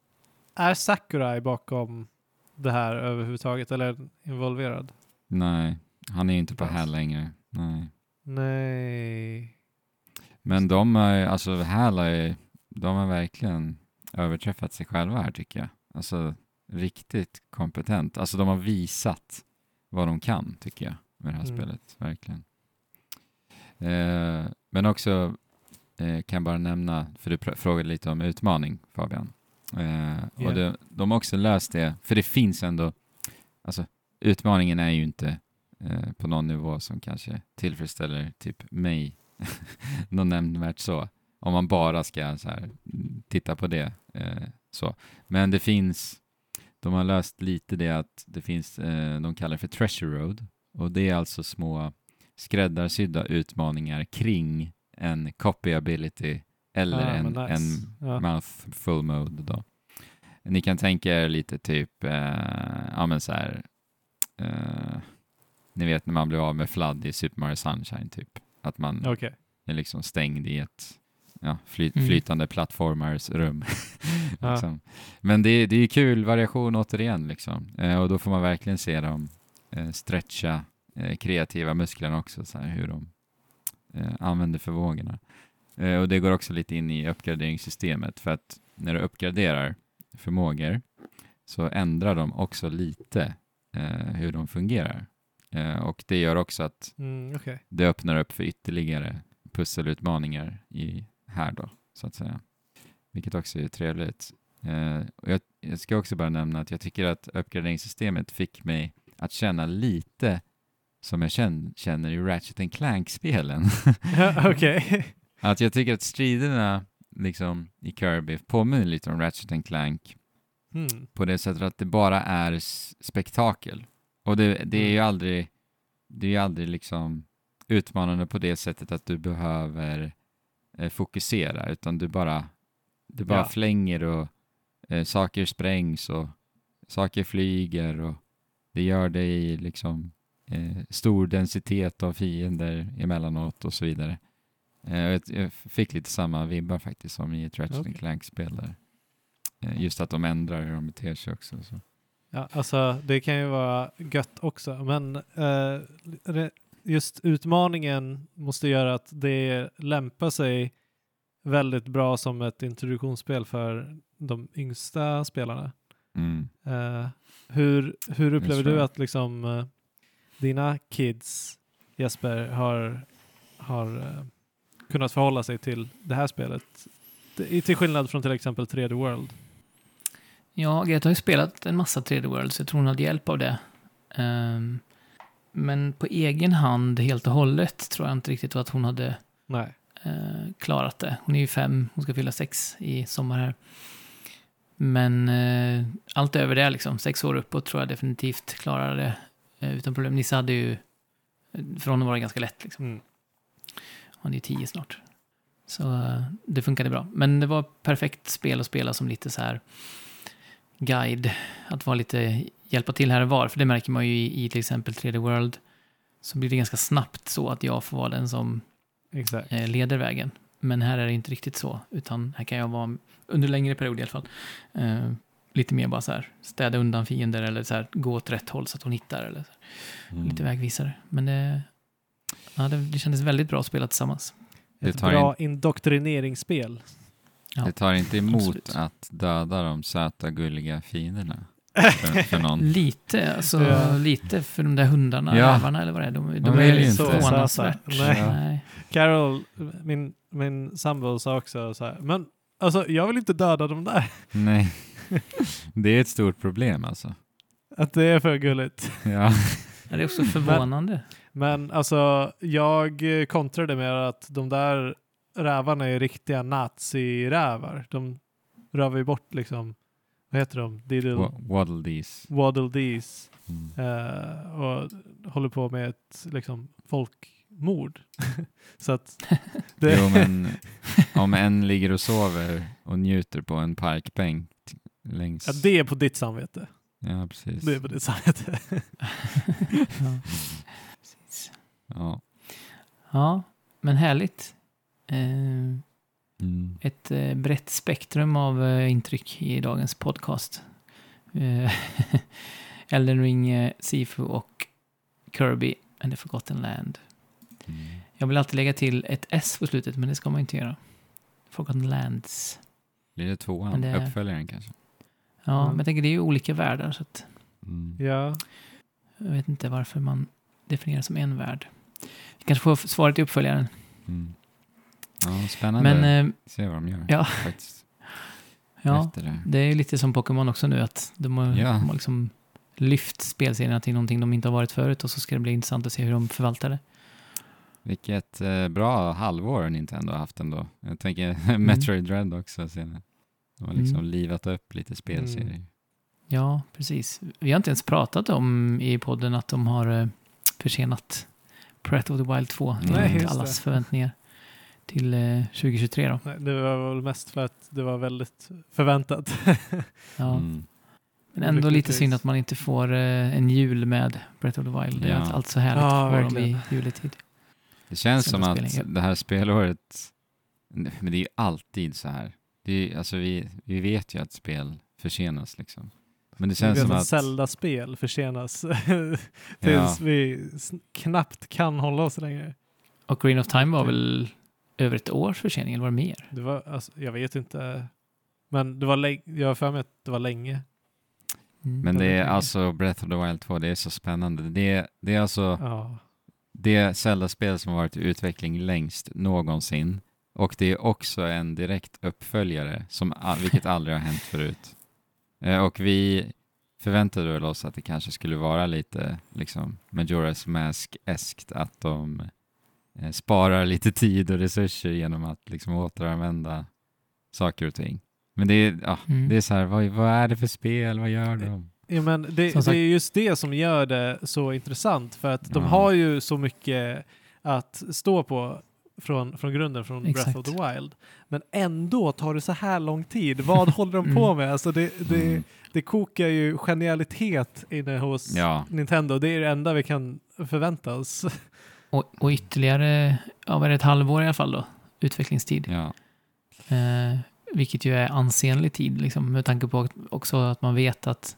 Är Sakurai bakom det här överhuvudtaget eller involverad? Nej, han är ju inte på. HAL längre. Nej. Nej. Men de är, alltså HAL är, de har verkligen överträffat sig själva här tycker jag. Alltså riktigt kompetent. Alltså de har visat vad de kan tycker jag med det här Mm. spelet, verkligen. Eh, men också eh, kan jag bara nämna, för du frågade lite om utmaning Fabian. Eh, Ja. Och det, de har också löst det, för det finns ändå, alltså utmaningen är ju inte eh, på någon nivå som kanske tillfredsställer typ mig, något nämnvärt så. Om man bara ska så här, titta på det. Eh, så. Men det finns, de har löst lite det att det finns, eh, de kallar det för treasure road. Och det är alltså små skräddarsydda utmaningar kring en copy ability eller Ah, en, nice. en Ja. mouthful mode då. Ni kan tänka er lite typ, eh, ja men så här, eh, ni vet när man blir av med flood i Super Mario Sunshine typ. Att man Okej. är liksom stängd i ett ja, fly, Mm. flytande plattformarsrum. Ja. liksom. Men det, är- det är kul variation återigen liksom. Eh, och då får man verkligen se dem eh, stretcha eh, kreativa musklerna också, så här, hur de eh, använder förmågorna. Eh, och det går också lite in i uppgraderingssystemet för att när du uppgraderar förmågor så ändrar de också lite eh, hur de fungerar. Eh, och det gör också att Mm, okej. det öppnar upp för ytterligare pusselutmaningar i här då, så att säga. Vilket också är trevligt. Eh, och jag, jag ska också bara nämna att jag tycker att uppgraderingssystemet fick mig att känna lite som jag känner, känner i Ratchet Clank-spelen. Ja, Okej. att jag tycker att striderna liksom, i Kirby påminner lite om Ratchet Clank Mm. på det sättet att det bara är spektakel. Och det, det är ju aldrig, det är ju aldrig liksom utmanande på det sättet att du behöver eh, fokusera, utan du bara, du bara Ja. flänger och eh, saker sprängs och saker flyger och det gör det i liksom eh, stor densitet av fiender emellanåt och så vidare. Eh, jag, jag fick lite samma vibbar faktiskt som i Ratchet Okej. Clank-spel där. Eh, just att de ändrar hur de beter sig också. Så. Ja, alltså det kan ju vara gött också, men eh, just utmaningen måste göra att det lämpar sig väldigt bra som ett introduktionsspel för de yngsta spelarna. Mm. Eh, hur, hur upplever du att liksom eh, dina kids, Jesper, har, har eh, kunnat förhålla sig till det här spelet? Till skillnad från till exempel 3D World. Ja, Greta har ju spelat en massa 3D World, så jag tror hon hade hjälp av det. Ehm, men på egen hand helt och hållet tror jag inte riktigt att hon hade eh, klarat det. Hon är ju fem, hon ska fylla sex i sommar här. Men eh, allt över det, liksom, sex år uppåt, tror jag definitivt klarar det eh, utan problem. Nisse hade ju, för honom var det ganska lätt. Liksom. Mm. Han är ju tio snart. Så det funkade bra. Men det var perfekt spel att spela som lite så här guide. Att vara lite, hjälpa till här och var. För det märker man ju i, i till exempel 3D World. Så blir det ganska snabbt så att jag får vara den som Exakt. eh, leder vägen. Men här är det inte riktigt så, utan här kan jag vara under längre period i alla fall. Eh, lite mer bara så här, städa undan fiender eller så här, gå åt rätt håll så att hon hittar eller så Mm. lite vägvisare. Men det, ja, det, det kändes väldigt bra att spela tillsammans. Ett bra indoktrineringsspel. Ja, det tar inte emot absolut. att döda de söta gulliga fienderna för, för någon. Lite, alltså Ja. lite för de där hundarna, Ja. rävarna eller vad det är. De, de De är är ju inte så söta. förvånansvärt. Nej. Ja. Nej. Carol, min, min sambo sa också så här, men alltså jag vill inte döda dem där. Nej, det är ett stort problem alltså. Att det är för gulligt. Ja, Ja, Det är också förvånande. Men alltså jag kontrade med att de där rävarna är riktiga nazirävar. De rövar ju bort liksom, vad heter de? Diddle, Wa- waddle these. waddle dees. Mm. eh, och håller på med ett liksom folkmord. så att det, Jo, men om en ligger och sover och njuter på en parkbänk längs... ja, det är på ditt samvete. Ja, precis. Det är på ditt samvete. ja. Precis. Ja. ja, men härligt. Eh, Mm. ett eh, brett spektrum av eh, intryck i dagens podcast. Elden Ring, Sifu och Kirby and the Forgotten Land. Mm. Jag vill alltid lägga till ett S på slutet, men det ska man inte göra. Forgotten Lands. Blir det tvåan? Men det- Uppföljaren kanske? Ja, Mm. men jag tänker det är ju olika världar, så att Mm. Ja. jag vet inte varför man definierar som en värld. Vi kanske får svaret i uppföljaren. Mm. Ja, spännande. Men eh, Se vad de gör. ja. Faktiskt. ja, det. det är lite som Pokémon också nu, att de har, Ja. de har liksom lyft spelserierna till någonting de inte har varit förut och så ska det bli intressant att se hur de förvaltar det. Vilket eh, bra halvår Nintendo har haft ändå. Jag tänker Mm. Metroid Dread också senare. De har liksom Mm. livat upp lite spelserier. Mm. Ja, precis. Vi har inte ens pratat om i podden att de har eh, försenat Breath of the Wild 2 Nej, enligt just allas det. förväntningar till eh, 2023 då. Nej, Det var väl mest för att det var väldigt förväntat. Ja. Mm. Men ändå lite synd att man inte får eh, en jul med Breath of the Wild. Det är Ja. allt- allt så härligt Ja, ha dem i juletid. Det känns som att spelningar. det här spelåret, men det är ju alltid så här. Det är, alltså vi, vi vet ju att spel försenas liksom. Men det Vi känns vet som att att... Zelda-spel försenas tills Ja. vi knappt kan hålla oss längre. Och Green of Time var väl över ett års försening, eller var det mer? Det var, alltså, jag vet inte. Men det var länge, jag har för mig att det var länge. Mm. Men det är alltså Breath of the Wild 2, det är så spännande. Det, det är alltså Ja. det Zelda-spel som har varit i utveckling längst någonsin. Och det är också en direkt uppföljare, som, vilket aldrig har hänt förut. Eh, och vi förväntade oss att det kanske skulle vara lite liksom Majora's Mask-eskt, att de sparar lite tid och resurser genom att liksom återanvända saker och ting. Men det är, ja, Mm. det är så här, vad, vad är det för spel, vad gör de? Ja, men det, det är just det som gör det så intressant för att de Ja. har ju så mycket att stå på från, från grunden från Breath Exakt. of the Wild. Men ändå tar det så här lång tid. Vad håller de på Mm. med? Alltså det, det, Mm. det kokar ju genialitet inne hos Ja, Nintendo. Det är det enda vi kan förvänta oss. Och, och ytterligare, ja, vad är det, ett halvår i alla fall då, utvecklingstid. ja, Eh, vilket ju är ansenlig tid, liksom, med tanke på också att man vet att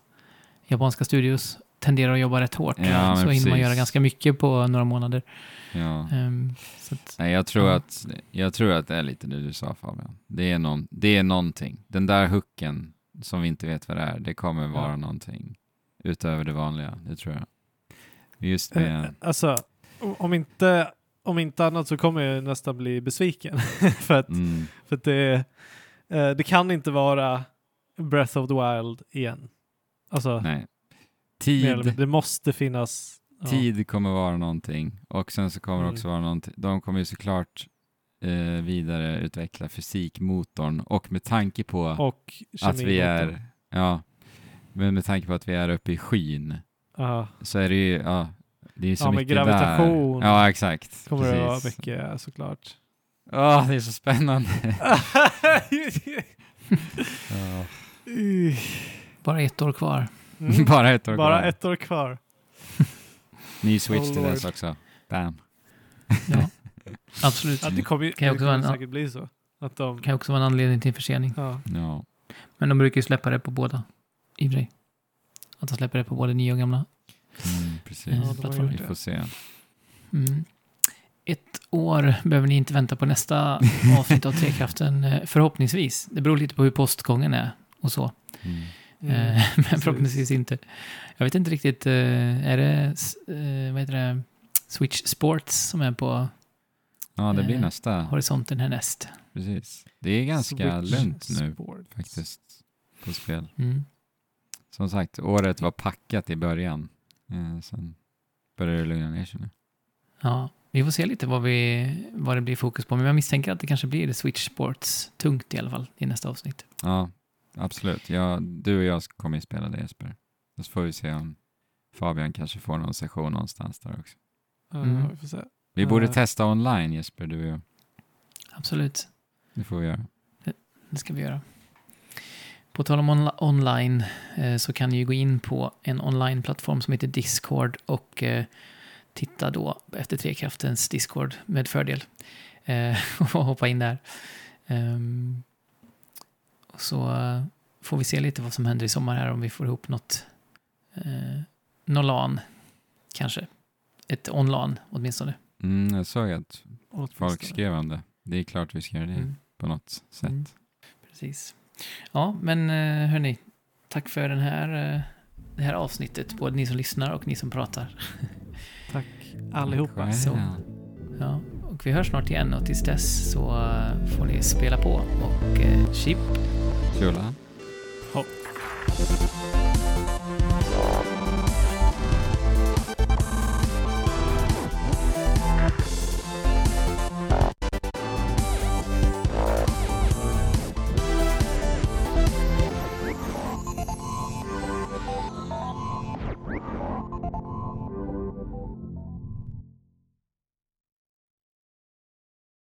japanska studios tenderar att jobba rätt hårt. Ja, så hinner man göra ganska mycket på några månader. ja. Så att, Nej, jag tror, Ja. att, jag tror att det är lite det du sa Fabian. Det är, någon, det är någonting. Den där hooken som vi inte vet vad det är, det kommer vara Ja. någonting utöver det vanliga, det tror jag. Just Eh, med, Alltså, om inte, om inte annat så kommer jag nästan bli besviken. för att, mm, för att det, eh, det kan inte vara Breath of the Wild igen. Alltså, nej. Tid, det måste finnas. ja. tid kommer vara någonting och sen så kommer det Mm. också vara någonting, de kommer ju såklart eh, vidareutveckla fysikmotorn och med tanke på Och att vi är, ja, men med tanke på att vi är uppe i skyn Ja, så är det ju, ja, det är så Ja, med mycket gravitation där. Ja, exakt. kommer det vara precis. mycket såklart. Ja, det är så spännande. Ja. bara ett år kvar. Mm. Bara ett år Bara kvar. ett år kvar. Ny Switch Oh till dess också. Bam. Ja, absolut. Ja, det kommer ju Kan ju det också kommer vara en- säkert bli så. Att de, kan också vara en anledning till en försening. ja. Ja. Men de brukar ju släppa det på båda. I och för sig. Att de släpper det på både nya och gamla. Mm, precis. Ja. Vi får se. Mm. Ett år behöver ni inte vänta på nästa avsnitt av Trekraften. eh, Förhoppningsvis. Det beror lite på hur postgången är och så. Mm. Mm. Eh, Men förhoppningsvis inte. Jag vet inte riktigt. eh, Är det, vad heter det, Switch Sports som är på Ja, det blir Eh, nästa. horisonten härnäst? Precis. Det är ganska Switch lugnt nu Sports. faktiskt på spel. Mm. Som sagt, året var packat i början. Eh, sen börjar det lugna ner sig nu. Ja, vi får se lite vad, vi, vad det blir fokus på. Men jag misstänker att det kanske blir Switch Sports tungt i alla fall i nästa avsnitt. Ja, absolut. Ja, du och jag kommer ju spela det Jesper. Så får vi se om Fabian kanske får någon session någonstans där också. Ja, Mm. vi får se. Vi borde Eh. testa online Jesper, du och jag. Absolut, Det får vi göra. det ska vi göra. På tal om onla- online eh, så kan ni ju gå in på en online-plattform som heter Discord och eh, titta då efter Trekraftens Discord med fördel. Eh, och hoppa in där. Ehm, och så eh, får vi se lite vad som händer i sommar här om vi får ihop något eh, Nolan kanske. ett online åtminstone. Mm, jag såg att Åtminstone. folk skrev om det. Det är klart vi ska göra det Mm. på något sätt. Mm. Precis. Ja, men eh, hörni, tack för den här, eh, det här avsnittet, både ni som lyssnar och ni som pratar. Tack allihopa. Så. Ja, och vi hörs snart igen och tills dess så eh, får ni spela på och chip Tjola. Hopp.